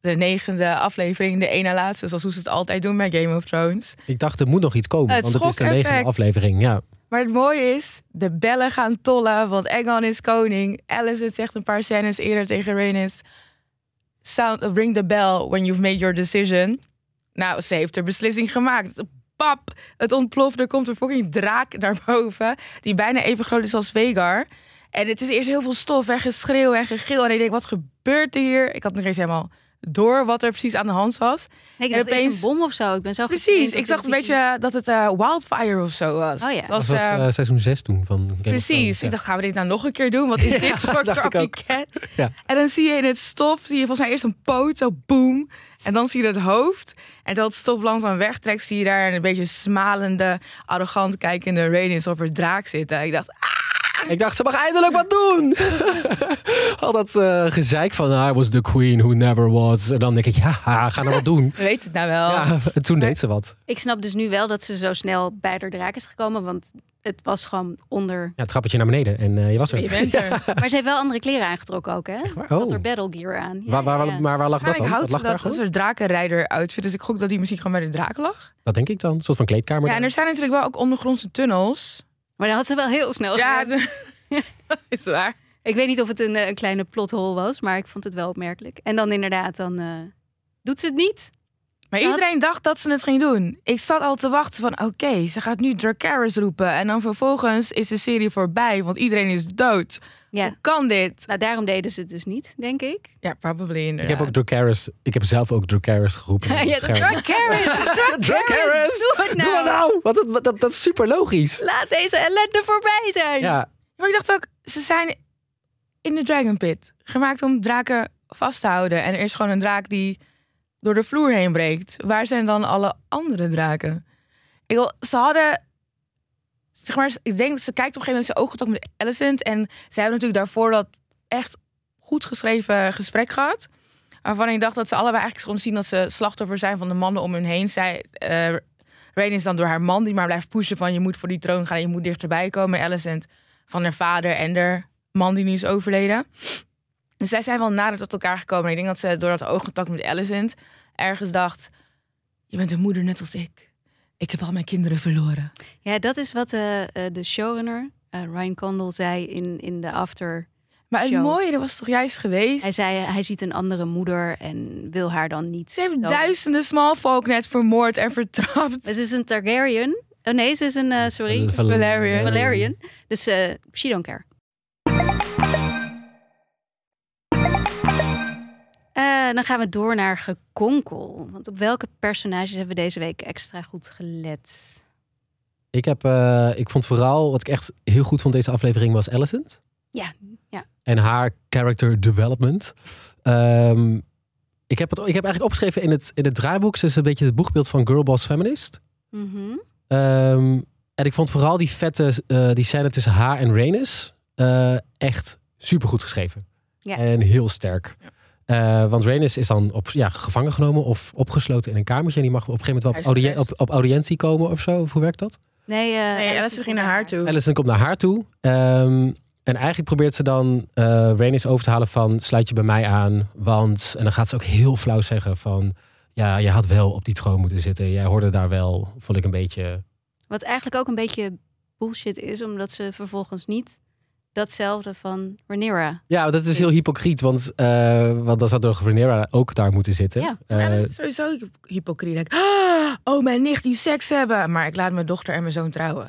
de negende aflevering, de ene laatste. Zoals hoe ze het altijd doen bij Game of Thrones. Ik dacht, er moet nog iets komen. Het want het is de negende aflevering. Ja. Maar het mooie is, de bellen gaan tollen, want Aegon is koning. Alice het zegt een paar scènes eerder tegen Rhaenys. Sound, ring the bell when you've made your decision. Nou, ze heeft haar beslissing gemaakt. Pap, het ontploft. Er komt een fucking draak naar boven. Die bijna even groot is als Vegar. En het is eerst heel veel stof en geschreeuw en gegil. En ik denk, wat gebeurt er hier? Ik had nog eens helemaal door wat er precies aan de hand was. Nee, ik En dacht opeens- een bom of zo. Ik ben zo Precies, ik zag een beetje dat het eh, wildfire of zo was. Oh ja. Het was, Dat was eh, eh, seizoen 6 toen van Game of Precies. Ja. Ik dacht, gaan we dit nou nog een keer doen? Wat is [LAUGHS] Ja, dit soort dacht ik ook. copycat? [LAUGHS] Ja. En dan zie je in het stof, zie je volgens mij eerst een poot, zo boom. En dan zie je het hoofd. En terwijl het stof langzaam wegtrekt, zie je daar een beetje smalende, arrogant kijkende Rhaenys op haar draak zitten. Ik dacht, ah, Ik dacht, ze mag eindelijk wat doen. [LAUGHS] Al dat eh, gezeik van, I was the queen who never was. En dan denk ik, ja, ga nou wat doen. we weten het nou wel. Ja, en [LAUGHS] toen deed ze wat. Ik snap dus nu wel dat ze zo snel bij de draak is gekomen. Want het was gewoon onder... Ja, trappetje naar beneden en eh, je was er. Je bent er. [LAUGHS] Maar ze heeft wel andere kleren aangetrokken ook, hè? waar? Had Oh. er battle gear aan. Ja, waar, waar, ja. Maar waar lag dat dan? Houdt Dat lag daar dat, dat gewoon? is een drakenrijder outfit. Dus ik gok dat die misschien gewoon bij de draak lag. Dat denk ik dan. Een soort van kleedkamer. Ja, dan. en er zijn natuurlijk wel ook ondergrondse tunnels. Maar dat had ze wel heel snel Ja, gedaan. dat [LAUGHS] is waar. Ik weet niet of het een, eh, een kleine plothole was, maar ik vond het wel opmerkelijk. En dan inderdaad, dan eh, doet ze het niet. Maar iedereen dacht dat ze het ging doen. Ik zat al te wachten van oké, ze gaat nu Dracarys roepen. En dan vervolgens is de serie voorbij, want iedereen is dood. Ja, Hoe kan dit? nou daarom deden ze het dus niet, denk ik. Ja, probably Ik heb ook Dracarys. Ik heb zelf ook Dracarys geroepen. [LAUGHS] ja. Dracarys, [LAUGHS] Dracarys! doe het nou. Doe het nou! Want dat, dat, dat is super logisch. Laat deze ellende voorbij zijn. Ja, Maar ik dacht ook, ze zijn in de Dragon Pit. Gemaakt om draken vast te houden. En er is gewoon een draak die door de vloer heen breekt. Waar zijn dan alle andere draken? Ik wil, ze hadden zeg maar, ik denk ze kijkt op een gegeven moment zijn oogcontact met Alicent. En ze hebben natuurlijk daarvoor dat echt goed geschreven gesprek gehad. Waarvan ik dacht dat ze allebei eigenlijk gewoon zien dat ze slachtoffer zijn van de mannen om hun heen. Zij, uh, is dan door haar man die maar blijft pushen van je moet voor die troon gaan en je moet dichterbij komen. En Alicent van haar vader en haar man die nu is overleden. Dus zij zijn wel nader tot elkaar gekomen. En ik denk dat ze door dat oogcontact met Alicent ergens dacht... je bent een moeder net als ik. Ik heb al mijn kinderen verloren. Ja, dat is wat uh, de showrunner uh, Ryan Condal zei in, in de after maar het mooie, dat was toch juist geweest? Hij zei, hij ziet een andere moeder en wil haar dan niet. Ze heeft duizenden smallfolk net vermoord en vertrapt. Het is een Targaryen. Oh nee, ze is een, uh, sorry. Valerian. Valerian. Dus uh, she don't care. Dan gaan we door naar gekonkel. Want op welke personages hebben we deze week extra goed gelet? Ik, heb, uh, ik vond vooral, wat ik echt heel goed vond deze aflevering, was Alicent. Ja, ja. En haar character development. Um, ik, heb het, ik heb eigenlijk opgeschreven in het, in het draaiboek. Ze is een beetje het boegbeeld van Girlboss Feminist. Mm -hmm. um, en ik vond vooral die vette uh, die scène tussen haar en Rhaenys uh, echt super goed geschreven. Ja. En heel sterk. Ja. Uh, want Rhaenys is dan op, ja, gevangen genomen of opgesloten in een kamertje. En die mag op een gegeven moment wel op, op, op, audiëntie komen of zo. Of hoe werkt dat? Nee, uh, nee Alice ging naar haar toe. Alice komt naar haar toe. Um, en eigenlijk probeert ze dan uh, Rhaenys over te halen van sluit je bij mij aan. Want, en dan gaat ze ook heel flauw zeggen van... Ja, je had wel op die troon moeten zitten. Jij hoorde daar wel, vond ik een beetje... Wat eigenlijk ook een beetje bullshit is. Omdat ze vervolgens niet datzelfde van Rhaenyra. Ja, dat is heel hypocriet. Want, uh, want dan zou toch Rhaenyra ook daar moeten zitten. Ja, uh, ja dat is sowieso hypocriet. Like, ah, oh, mijn nicht die seks hebben. Maar ik laat mijn dochter en mijn zoon trouwen.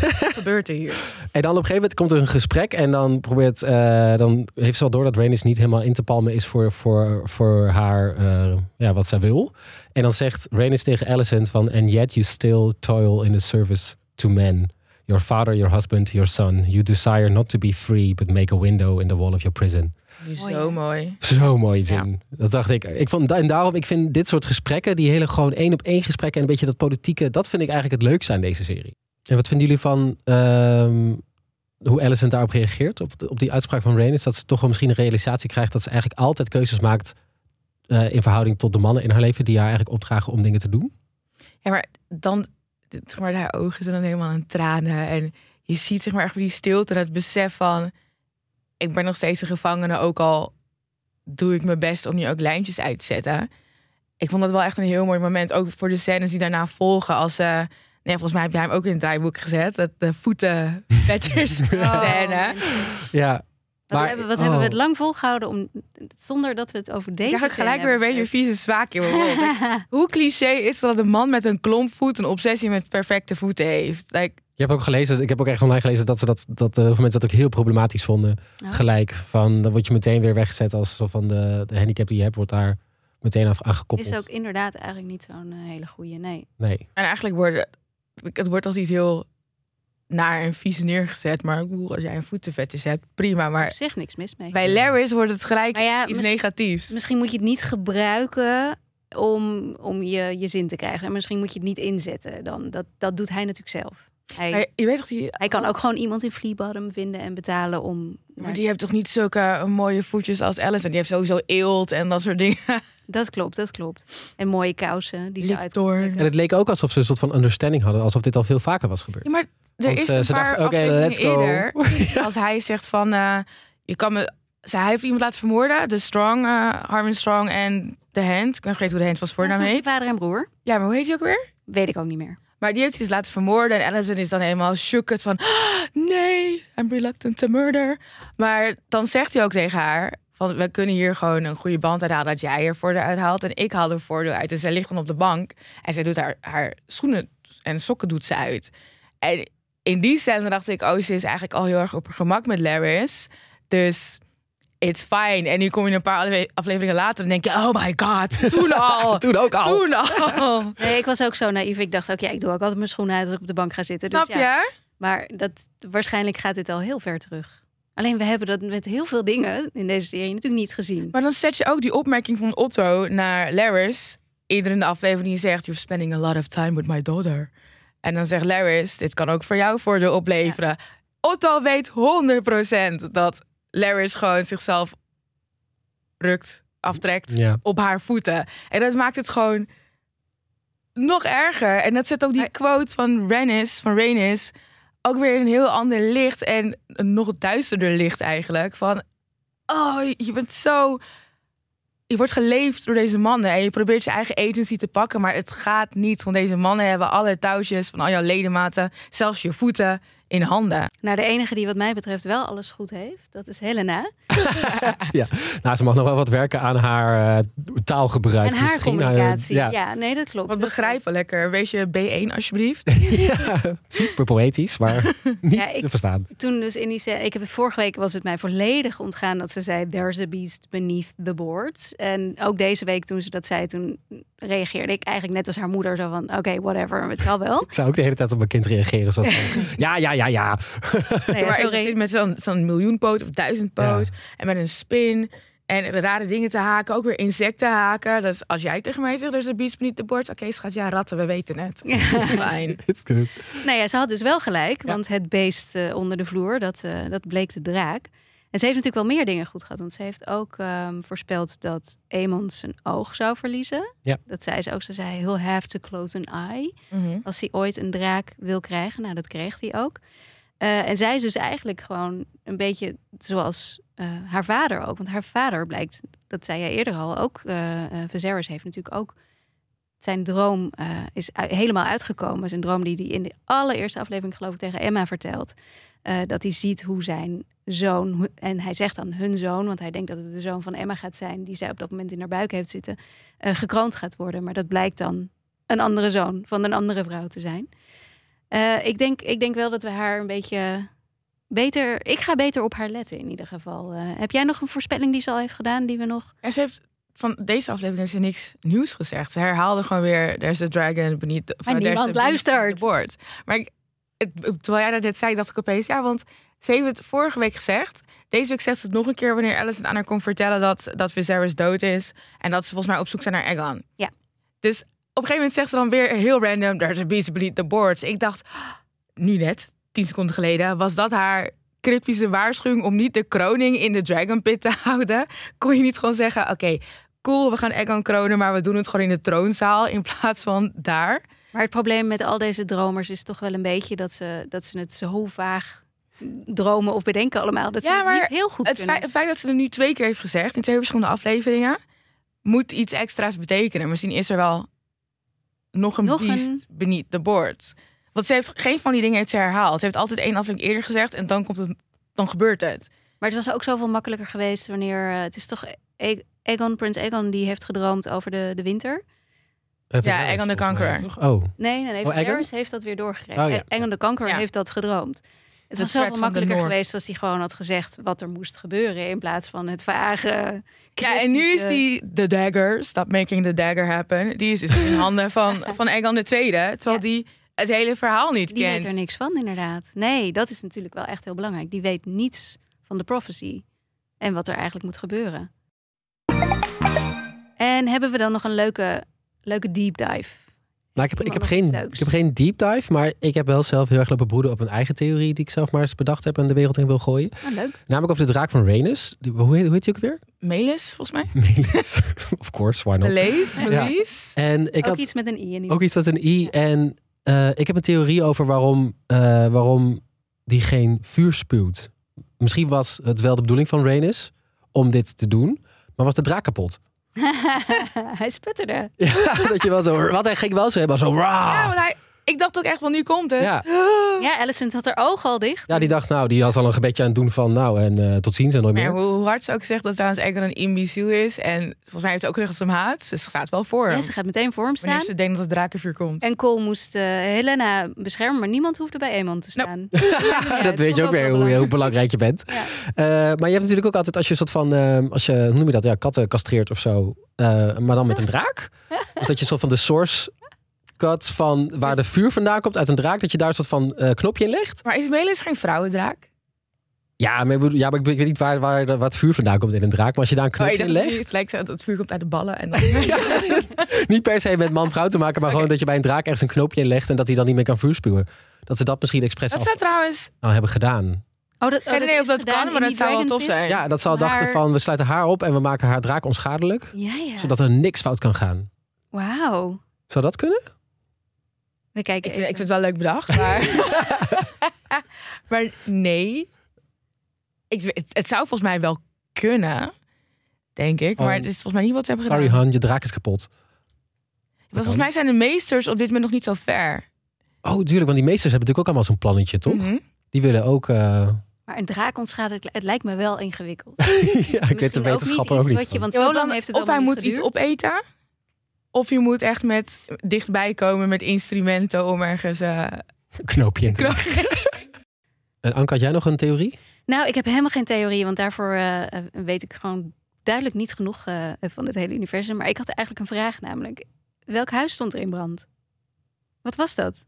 Wat [LAUGHS] gebeurt er hier? En dan op een gegeven moment komt er een gesprek en dan probeert, uh, dan heeft ze wel door dat Rhaenys niet helemaal in te palmen is voor, voor, voor haar, uh, ja, wat zij wil. En dan zegt Rhaenys tegen Alicent van, and yet you still toil in the service to men. Your father, your husband, your son. You desire not to be free, but make a window in the wall of your prison. Zo mooi. Zo mooi zin. Ja. Dat dacht ik. ik vond, en daarom, ik vind dit soort gesprekken, die hele gewoon één op één gesprekken en een beetje dat politieke, dat vind ik eigenlijk het leukste aan deze serie. En wat vinden jullie van uh, hoe Alicent daarop reageert? Op, op die uitspraak van Rhaenys? Dat ze toch wel misschien een realisatie krijgt dat ze eigenlijk altijd keuzes maakt uh, in verhouding tot de mannen in haar leven die haar eigenlijk opdragen om dingen te doen? Ja, maar dan, zeg maar, haar ogen zijn dan helemaal aan tranen. En je ziet zeg maar echt die stilte en het besef van ik ben nog steeds een gevangene, ook al doe ik mijn best om je ook lijntjes uit te zetten. Ik vond dat wel echt een heel mooi moment, ook voor de scènes die daarna volgen als ze. Uh, Nee, volgens mij heb jij hem ook in het draaiboek gezet. Dat de voeten [LAUGHS] scène. Oh, ja. Wat, maar, hebben, wat oh. hebben we het lang volgehouden om, zonder dat we het over deze Ja, gelijk weer een beetje vieze zwaak in mijn [LAUGHS] Hoe cliché is dat een man met een klompvoet een obsessie met perfecte voeten heeft? Like, je hebt ook gelezen, ik heb ook echt online gelezen dat ze dat, dat uh, mensen dat ook heel problematisch vonden. Oh. Gelijk van, dan word je meteen weer weggezet als van de, de handicap die je hebt, wordt daar meteen af aangekoppeld. Is ook inderdaad eigenlijk niet zo'n uh, hele goede, nee. Nee. En eigenlijk worden het wordt als iets heel naar en vies neergezet. Maar ik bedoel, als jij een voetenvetjes hebt, prima. Maar op zich niks mis mee. Bij Larry's wordt het gelijk ja, iets negatiefs. Misschien moet je het niet gebruiken om, om je, je zin te krijgen. En misschien moet je het niet inzetten. Dan, dat, dat doet hij natuurlijk zelf. Hij, je weet toch, die, hij kan ook gewoon iemand in Fleabottom vinden en betalen om... Maar die heeft toch niet zulke mooie voetjes als Alice. En die heeft sowieso eelt en dat soort dingen. [LAUGHS] Dat klopt, dat klopt. En mooie kousen. Die ze uit... En het leek ook alsof ze een soort van understanding hadden. Alsof dit al veel vaker was gebeurd. Ja, maar er is een ze paar oké, okay, let's go. Eerder, [LAUGHS] [LAUGHS] als hij zegt van... Uh, je kan me... Hij heeft iemand laten vermoorden. De Strong, uh, Harmon Strong en de Hand. Ik ben vergeten hoe de Hand was voornaam heet. vader en broer. Ja, maar hoe heet hij ook weer? Weet ik ook niet meer. Maar die heeft hij dus laten vermoorden. En Allison is dan helemaal shooked van... nee, I'm reluctant to murder. Maar dan zegt hij ook tegen haar... Van, we kunnen hier gewoon een goede band uithalen dat jij er voordeel uithaalt. En ik haal er voordeel uit. Dus zij ligt dan op de bank. En zij doet haar, haar schoenen en sokken doet ze uit. En in die scène dacht ik... Oh, ze is eigenlijk al heel erg op haar gemak met Laris. Dus it's fine. En nu kom je een paar afleveringen later en denk je, oh my god, toen [LAUGHS] al. toen ook al. Toen al. [LAUGHS] Nee, ik was ook zo naïef. Ik dacht ook, ja, ik doe ook altijd mijn schoenen uit als ik op de bank ga zitten. Snap dus, ja. je? Maar dat, waarschijnlijk gaat dit al heel ver terug. Alleen we hebben dat met heel veel dingen in deze serie natuurlijk niet gezien. Maar dan zet je ook die opmerking van Otto naar Laris. Iedereen in de aflevering die zegt, you're spending a lot of time with my daughter. En dan zegt Larry, dit kan ook voor jou voordeel opleveren. Otto weet 100% dat Larry gewoon zichzelf rukt, aftrekt Ja. op haar voeten. En dat maakt het gewoon nog erger. En dat zet ook die quote van Rennis, van Rhaenys, ook weer in een heel ander licht en een nog duisterder licht eigenlijk. Van, oh, je bent zo... Je wordt geleefd door deze mannen en je probeert je eigen agency te pakken, maar het gaat niet. Want deze mannen hebben alle touwtjes van al jouw ledematen, zelfs je voeten, in handen. Nou, de enige die wat mij betreft wel alles goed heeft, dat is Helena. [LAUGHS] Nou, ze mag nog wel wat werken aan haar eh, taalgebruik. En haar misschien. Nou, communicatie. ja. ja. nee, dat klopt. Wat begrijpelijker. Wees je B1 alsjeblieft. [LAUGHS] Ja, super poëtisch, maar [LAUGHS] niet Ja, ik- te verstaan. Toen dus in die scène, ik heb het vorige week was het mij volledig ontgaan dat ze zei there's a beast beneath the boards. En ook deze week toen ze dat zei, toen reageerde ik eigenlijk net als haar moeder zo van oké, whatever, het zal wel. [LAUGHS] Ik zou ook de hele tijd op mijn kind reageren. Zoals van, [LAUGHS] ja, ja, ja, ja. Nee, [LAUGHS] ja, maar zit met zo'n zo'n miljoenpoot of duizendpoot en met een spin en rare dingen te haken, ook weer insecten haken. Dus als jij tegen mij zegt, er is een beast beneath the boards. Oké, schat, ja, ratten, we weten het. Fijn. It's good. Nou ja, ze had dus wel gelijk, want het beest eh, onder de vloer, dat, eh, dat bleek de draak. En ze heeft natuurlijk wel meer dingen goed gehad, want ze heeft ook ehm, voorspeld dat Aemon zijn oog zou verliezen. Ja. Dat zei ze ook. Ze zei, he'll have to close an eye. Mhm. Als hij ooit een draak wil krijgen. Nou, dat kreeg hij ook. Eh, en zij is dus eigenlijk gewoon een beetje zoals eh, haar vader ook. Want haar vader blijkt, dat zei jij eerder al, ook eh eh, Viserys heeft natuurlijk ook zijn droom eh, is helemaal uitgekomen. Zijn droom die hij in de allereerste aflevering geloof ik tegen Emma vertelt. Eh, dat hij ziet hoe zijn zoon, en hij zegt dan hun zoon, want hij denkt dat het de zoon van Emma gaat zijn, die zij op dat moment in haar buik heeft zitten, eh, gekroond gaat worden. Maar dat blijkt dan een andere zoon van een andere vrouw te zijn. Eh, ik, denk, ik denk wel dat we haar een beetje beter. Ik ga beter op haar letten in ieder geval. Heb jij nog een voorspelling die ze al heeft gedaan, die we nog. En ze heeft van deze aflevering heeft ze niks nieuws gezegd. Ze herhaalde gewoon weer: There's a dragon beneath the, Maar there's a niemand luistert. board. Maar ik, het, terwijl jij dat net zei, dacht ik opeens: ja, want ze heeft het vorige week gezegd. Deze week zegt ze het nog een keer wanneer Alice het aan haar kon vertellen dat, dat Viserys dood is. En dat ze volgens mij op zoek zijn naar Aegon. Ja. Dus op een gegeven moment zegt ze dan weer heel random: There's a beast beneath the boards. Ik dacht, nu net, tien seconden geleden, was dat haar cryptische waarschuwing om niet de kroning in de Dragon Pit te [LAUGHS] houden? Kon je niet gewoon zeggen: oké, cool, we gaan Aegon kronen, maar we doen het gewoon in de troonzaal in plaats van daar? Maar het probleem met al deze dromers is toch wel een beetje dat ze, dat ze het zo vaag dromen of bedenken allemaal. Dat ze Ja, het maar niet heel goed Het kunnen. feit, het feit dat ze er nu twee keer heeft gezegd in twee verschillende afleveringen, moet iets extra's betekenen. Misschien is er wel nog een Nog beast een- beneath the boards. Want ze heeft geen van die dingen heeft ze herhaald. Ze heeft altijd één aflevering eerder gezegd en dan komt het, dan gebeurt het. Maar het was ook zoveel makkelijker geweest wanneer... eh, het is toch E- Aegon, Prins Aegon, die heeft gedroomd over de, de winter. Ja, Egon de mij, toch? Oh, Nee, nee, nee. Oh, heeft dat weer doorgekregen. Oh, ja. De Ja. heeft dat gedroomd. Het was zoveel makkelijker Noord. geweest als hij gewoon had gezegd wat er moest gebeuren. In plaats van het vage. Ja, en nu is die de dagger, stop making the dagger happen. Die is dus in [LAUGHS] handen van, van Aegon de Tweede. Terwijl Ja. die het hele verhaal niet Die kent. weet er niks van, inderdaad. Nee, dat is natuurlijk wel echt heel belangrijk. Die weet niets van de prophecy en wat er eigenlijk moet gebeuren. En hebben we dan nog een leuke, leuke deep dive? Nou, ik heb, ik, heb geen, leuks. ik heb geen deep dive, maar ik heb wel zelf heel erg lopen broeden op een eigen theorie die ik zelf maar eens bedacht heb en de wereld in wil gooien. Ah, leuk. Namelijk over de draak van Rhaenys. Die- Hoe heet, hoe heet die ook weer? Melis, volgens mij. [LAUGHS] Melis. [LAUGHS] of course, why not? Melis, Ja. En ik ook had iets met een i. In ieder ook iets met een i. En eh, ik heb een theorie over waarom, eh, waarom die geen vuur spuwt. Misschien was het wel de bedoeling van Rhaenys om dit te doen, maar was de draak kapot. [LAUGHS] [LAUGHS] Hij sputterde. Ja, dat je wel zo, wat hij ging wel zo helemaal zo. Ja, Ja, want hij, ik dacht ook echt van nu komt het. ja. [GASPS] Ja, Alicent had haar ogen al dicht. ja, die dacht nou, die was al een gebedje aan het doen van nou en eh, tot ziens en nooit Maar ja, meer. hoe hoe hard ze ook zegt dat trouwens Aegon een imbeciel is. En volgens mij heeft ze ook gezegd dat ze hem haat. Dus ze staat wel voor Ja, hem. ze gaat meteen voor hem staan. Wanneer ze denkt dat het drakenvuur komt. En Cole moest eh, Helena beschermen, maar niemand hoefde bij Aemon te staan. [LAUGHS] Ja, dat weet je ook weer hoe, hoe belangrijk je bent. Ja. Eh, maar je hebt natuurlijk ook altijd als je een soort van, eh, als je, hoe noem je dat, ja, katten castreert of zo, eh, maar dan met een draak. Dus dat je soort van de source cut van waar de vuur vandaan komt uit een draak, dat je daar een soort van eh, knopje in legt. Maar is Melis geen vrouwendraak? Ja, maar ik, bedoel, ja, maar ik weet niet waar, waar, waar het vuur vandaan komt in een draak. Maar als je daar een Oh, knopje in legt... het lijkt zo dat het vuur komt uit de ballen. En dan... [LAUGHS] [LAUGHS] Niet per se met man-vrouw te maken, maar gewoon dat je bij een draak ergens een knoopje in legt en dat hij dan niet meer kan vuurspuwen. Dat ze dat misschien expres Dat af zou trouwens... nou, hebben gedaan. Oh, dat, Geen idee of is dat gedaan kan, in maar die dat zou wel Dragon tof Pit? zijn. Ja, dat zal Maar- dachten van we sluiten haar op en we maken haar draak onschadelijk. Ja, ja. Zodat er niks fout kan gaan. Wauw. Zou dat kunnen? We kijken Ik vind, ik vind het wel leuk bedacht, maar... [LAUGHS] maar nee. Ik, weet- het, het zou volgens mij wel kunnen, denk ik. Maar Oh. het is volgens mij niet wat ze hebben Sorry gedaan. Han, je draak is kapot. Want volgens mij zijn de meesters op dit moment nog niet zo ver. Oh, tuurlijk, want die meesters hebben natuurlijk ook allemaal zo'n plannetje, toch? Mhm. Die willen ook... eh, Maar een draak ontschadelijk, het lijkt me wel ingewikkeld. [LAUGHS] ja, ik weet de wetenschapper ook niet. wat je- van. want Ja, zo dan- heeft het of hij moet niet iets opeten. Of je moet echt met dichtbij komen met instrumenten om ergens... eh Een knoopje in te knop- [LAUGHS] En Anke, had jij nog een theorie? Nou, ik heb helemaal geen theorie, want daarvoor eh, eh, weet ik gewoon duidelijk niet genoeg eh, van het hele universum. Maar ik had eigenlijk een vraag, namelijk: welk huis stond er in brand? Wat was dat?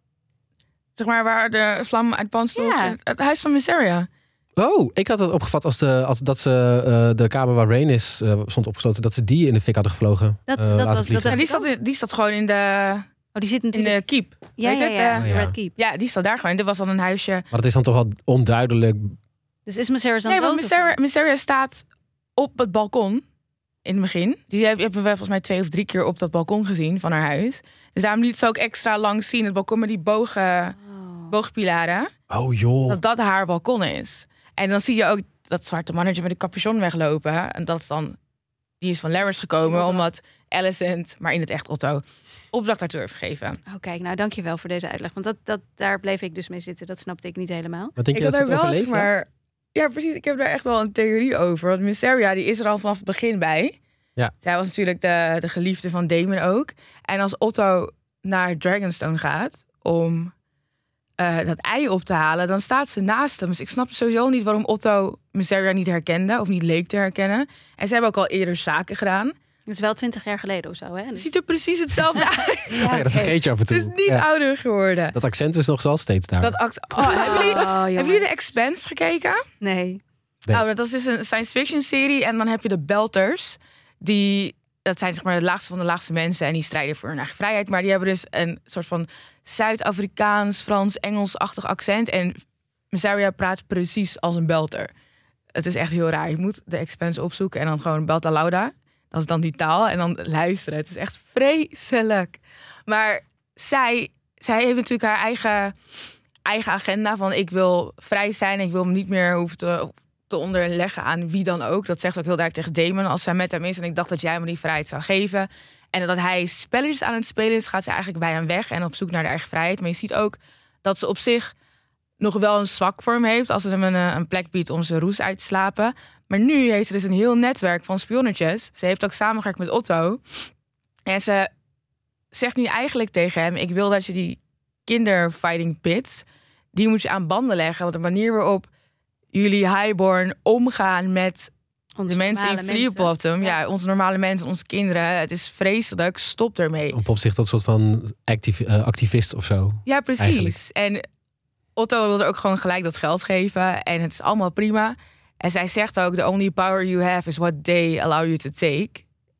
zeg maar waar de vlam uit pan sloeg. Ja. Het, het huis van Mysteria. Oh, ik had het opgevat als, de, als dat ze eh, de kamer waar Rain is eh, stond opgesloten, dat ze die in de fik hadden gevlogen. Dat- eh, dat was- dat die, staat in- die staat gewoon in de, Oh, die zit in natuurlijk. de keep. ja, weet ja, het, ja, Ja. Red Keep. Ja, die staat daar gewoon. Dit was dan een huisje. Maar dat is dan toch wel onduidelijk. Dus is Mysteria dan Nee, want Mysteria, staat op het balkon in het begin. Die heb- hebben we volgens mij twee of drie keer op dat balkon gezien van haar huis. Dus daarom liet ze ook extra lang zien. Het balkon met die bogen, Oh. boogpilaren. Oh joh. Dat dat haar balkon is. En dan zie je ook dat zwarte mannetje met een capuchon weglopen. En dat is dan... Die is van Laris gekomen omdat Alicent, maar in het echt Otto, opdracht daartoe heeft gegeven. Oh, kijk, nou dankjewel voor deze uitleg. Want dat, dat, daar bleef ik dus mee zitten. Dat snapte ik niet helemaal. Wat denk je ik dat ze het wel, zeg maar... Ja, precies. Ik heb daar echt wel een theorie over. Want Mysteria, die is er al vanaf het begin bij. Ja. Zij was natuurlijk de, de geliefde van Damon ook. En als Otto naar Dragonstone gaat om eh, dat ei op te halen, dan staat ze naast hem. Dus ik snap sowieso niet waarom Otto Mysteria niet herkende of niet leek te herkennen. En ze hebben ook al eerder zaken gedaan. Het is wel twintig jaar geleden of zo, hè? Ze Dus- ziet er precies hetzelfde [LAUGHS] uit. Oh ja, dat vergeet je af en toe. Het is niet Ja. ouder geworden. Dat accent is nog wel steeds daar. Dat act- oh, hebben, jullie, Oh, hebben jullie de Expanse gekeken? Nee. Nee. Nou, dat is dus een science fiction serie. En dan heb je de Belters. Die, dat zijn zeg maar de laagste van de laagste mensen. En die strijden voor hun eigen vrijheid. Maar die hebben dus een soort van Zuid-Afrikaans, Frans, Engels-achtig accent. En Mysteria praat precies als een Belter. Het is echt heel raar. Je moet de Expanse opzoeken en dan gewoon Belta Lauda. Dat is dan die taal. En dan luisteren. Het is echt vreselijk. Maar zij, zij heeft natuurlijk haar eigen, eigen agenda. Van ik wil vrij zijn. Ik wil me niet meer hoeven te, te onderleggen aan wie dan ook. Dat zegt ze ook heel duidelijk tegen Damon als zij met hem is. En ik dacht dat jij me die vrijheid zou geven. En dat hij spelletjes aan het spelen is, gaat ze eigenlijk bij hem weg en op zoek naar de eigen vrijheid. Maar je ziet ook dat ze op zich nog wel een zwak voor hem heeft als ze hem een, eh, een plek biedt om zijn roes uit te slapen. Maar nu heeft ze dus een heel netwerk van spionnetjes. Ze heeft ook samengewerkt met Otto. En ze zegt nu eigenlijk tegen hem: Ik wil dat je die kinderfighting pits, die moet je aan banden leggen. Want de manier waarop jullie highborn omgaan met Onze de mensen in normale Free Bottom, ja. Ja. onze normale mensen, onze kinderen, het is vreselijk. Stop ermee. Op zich tot soort van actief, eh, activist of zo. Ja, precies. Eigenlijk. En Otto wilde ook gewoon gelijk dat geld geven. En het is allemaal prima. En zij zegt ook: The only power you have is what they allow you to take.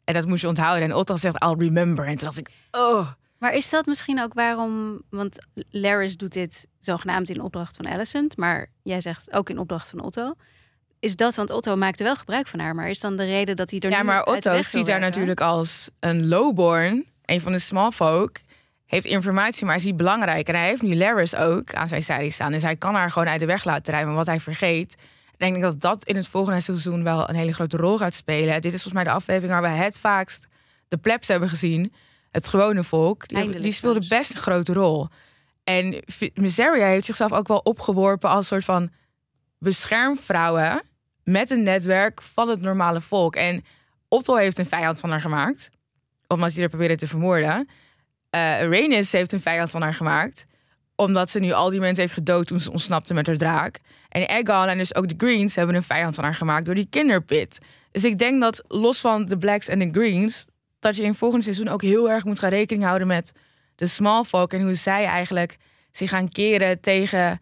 En dat moet je onthouden. En Otto zegt: I'll remember. En toen dacht ik: Oh. Maar is dat misschien ook waarom... Want Laris doet dit zogenaamd in opdracht van Alicent. Maar jij zegt ook in opdracht van Otto. Is dat, want Otto maakte wel gebruik van haar. Maar is dan de reden dat hij er Ja, nu maar Otto ziet haar natuurlijk als een lowborn. Een van de small folk. Heeft informatie, maar is niet belangrijk. En hij heeft nu Laris ook aan zijn zijde staan. Dus hij kan haar gewoon uit de weg laten rijden. Maar wat hij vergeet... Ik denk dat dat in het volgende seizoen wel een hele grote rol gaat spelen. Dit is volgens mij de aflevering waar we het vaakst de plebs hebben gezien. Het gewone volk. Die, die speelde best een grote rol. En Miseria heeft zichzelf ook wel opgeworpen als soort van beschermvrouwen met een netwerk van het normale volk. En Otto heeft een vijand van haar gemaakt, omdat hij er probeerde te vermoorden. Rhaenys heeft een vijand van haar gemaakt, omdat ze nu al die mensen heeft gedood toen ze ontsnapte met haar draak. En Aegon en dus ook de Greens hebben een vijand van haar gemaakt door die kinderpit. Dus ik denk dat los van de Blacks en de Greens, dat je in volgend seizoen ook heel erg moet gaan rekening houden met de small folk en hoe zij eigenlijk zich gaan keren tegen,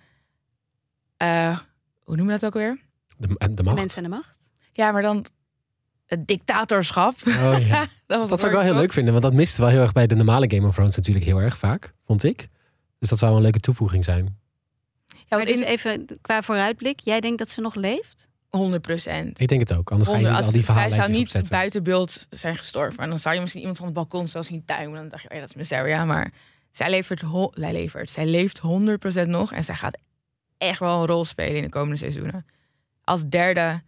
eh, hoe noemen we dat ook weer? De, de macht. Mensen en de macht. Ja, maar dan het dictatorschap. Oh, ja. [LAUGHS] dat was Dat zou ik wel heel leuk vinden, want dat miste wel heel erg bij de normale Game of Thrones natuurlijk heel erg vaak, vond ik. Dus dat zou wel een leuke toevoeging zijn. Ja, Maar want dus even qua vooruitblik. Jij denkt dat ze nog leeft? 100 procent. Ik denk het ook, anders ga je niet al die zij verhalen zou niet opzetten. buiten beeld zijn gestorven. En dan zou je misschien iemand van het balkon zelfs zien tuimen. Dan dacht je, oh ja, dat is Mysteria. Maar zij levert, ho- zij levert, zij leeft 100% nog. En zij gaat echt wel een rol spelen in de komende seizoenen. Als derde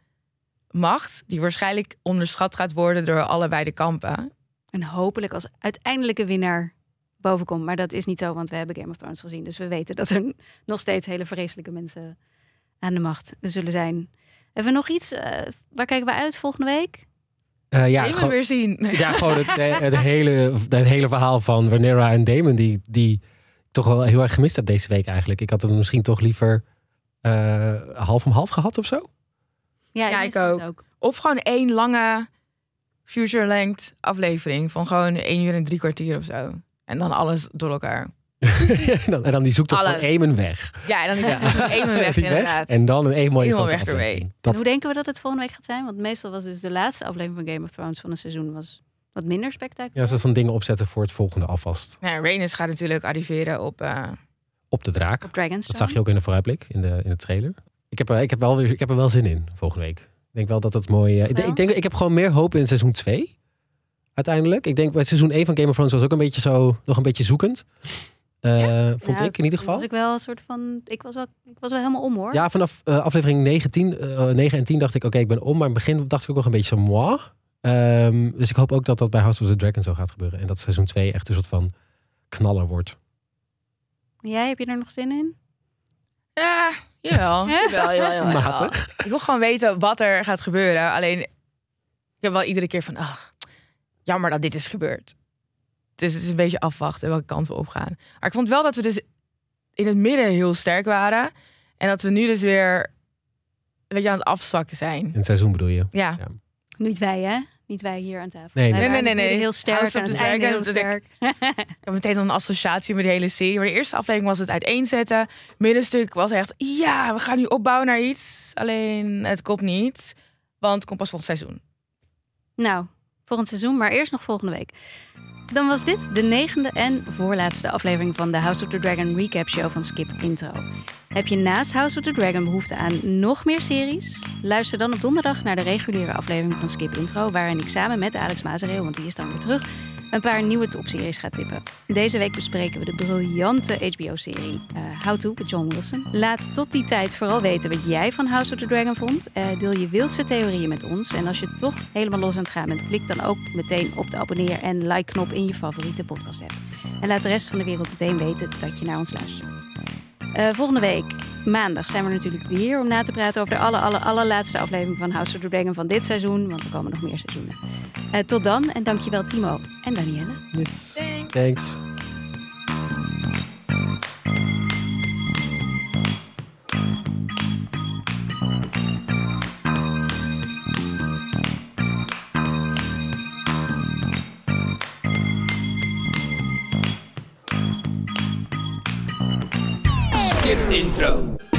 macht, die waarschijnlijk onderschat gaat worden door allebei de kampen. En hopelijk als uiteindelijke winnaar bovenkomt. Maar dat is niet zo, want we hebben Game of Thrones gezien. Dus we weten dat er nog steeds hele vreselijke mensen aan de macht zullen zijn. Hebben we nog iets? eh, waar kijken we uit volgende week? Eh, ja, gewoon, weer zien. [LAUGHS] ja, gewoon het, eh, het, hele, het hele verhaal van Rhaenyra en Damon, die, die ik toch wel heel erg gemist heb deze week eigenlijk. Ik had hem misschien toch liever eh, half om half gehad of zo. Ja, ik ook. Of gewoon één lange future-length aflevering. Van gewoon één uur en drie kwartier of zo. En dan alles door elkaar. [LAUGHS] en, dan, en dan die zoektocht van Alles. Eamon weg. Ja, en dan is het [LAUGHS] één weg Die inderdaad. En dan een één mooie weg ermee. En Dat, hoe denken we dat het volgende week gaat zijn? Want meestal was dus de laatste aflevering van Game of Thrones van een seizoen was wat minder ja, spectaculair. dat van dingen opzetten voor het volgende alvast. Ja, Rhaenys gaat natuurlijk arriveren op... eh, Op de draak. Op Dragonstone. Dat zag je ook in de vooruitblik, in de, in de trailer. Ik heb, er, ik, heb wel weer, ik heb er wel zin in volgende week. Ik denk wel dat het mooi... eh, ik, denk, Wel? ik, denk, ik heb gewoon meer hoop in seizoen 2. Uiteindelijk. Ik denk bij seizoen 1 van Game of Thrones was ook een beetje zo... Nog een beetje zoekend. Eh, vond ik in ieder geval. Was ik wel een soort van. Ik was wel, ik was wel helemaal om hoor. Ja, vanaf eh, aflevering 19, eh, 9 en 10 dacht ik... Oké, ik ben om. Maar in het begin dacht ik ook nog een beetje zo... Moi. Ehm, dus ik hoop ook dat dat bij House of the Dragon zo gaat gebeuren. En dat seizoen 2 echt een soort van knaller wordt. Jij, heb je er nog zin in? Ja, jawel. [LAUGHS] jawel, jawel, jawel, jawel. Matig. Ik wil gewoon weten wat er gaat gebeuren. Alleen, ik heb wel iedere keer van... Ach, jammer dat dit is gebeurd. Dus het is een beetje afwachten welke kant we opgaan. Maar ik vond wel dat we dus in het midden heel sterk waren. En dat we nu dus weer een beetje aan het afzwakken zijn. In het seizoen bedoel je? Ja, Ja. Niet wij, hè? Niet wij hier aan tafel. Nee, nee. Nee, nee, nee. Heel sterk of het einde heel sterk. ik heb meteen dan een associatie met de hele serie. Maar de eerste aflevering was het uiteenzetten. Middenstuk was echt, ja, we gaan nu opbouwen naar iets. Alleen, het komt niet. Want het komt pas volgend seizoen. Nou, volgend seizoen, maar eerst nog volgende week. Dan was dit de negende en voorlaatste aflevering van de House of the Dragon recap show van Skip Intro. Heb je naast House of the Dragon behoefte aan nog meer series? Luister dan op donderdag naar de reguliere aflevering van Skip Intro, waarin ik samen met Alex Mazereel, want die is dan weer terug, een paar nieuwe topseries ga tippen. Deze week bespreken we de briljante HBO-serie eh, How To met John Wilson. Laat tot die tijd vooral weten wat jij van House of the Dragon vond. Eh, deel je wildste theorieën met ons. En als je toch helemaal los aan het gaan bent, klik dan ook meteen op de abonneer- en like-knop in je favoriete podcast-app. En laat de rest van de wereld meteen weten dat je naar ons luistert. Eh, volgende week, maandag, zijn we natuurlijk weer om na te praten over de aller, aller, allerlaatste aflevering van House of the Dragon van dit seizoen. Want er komen nog meer seizoenen. Eh, tot dan en dankjewel Timo en Danielle. Yes. Thanks. Thanks. Skip intro.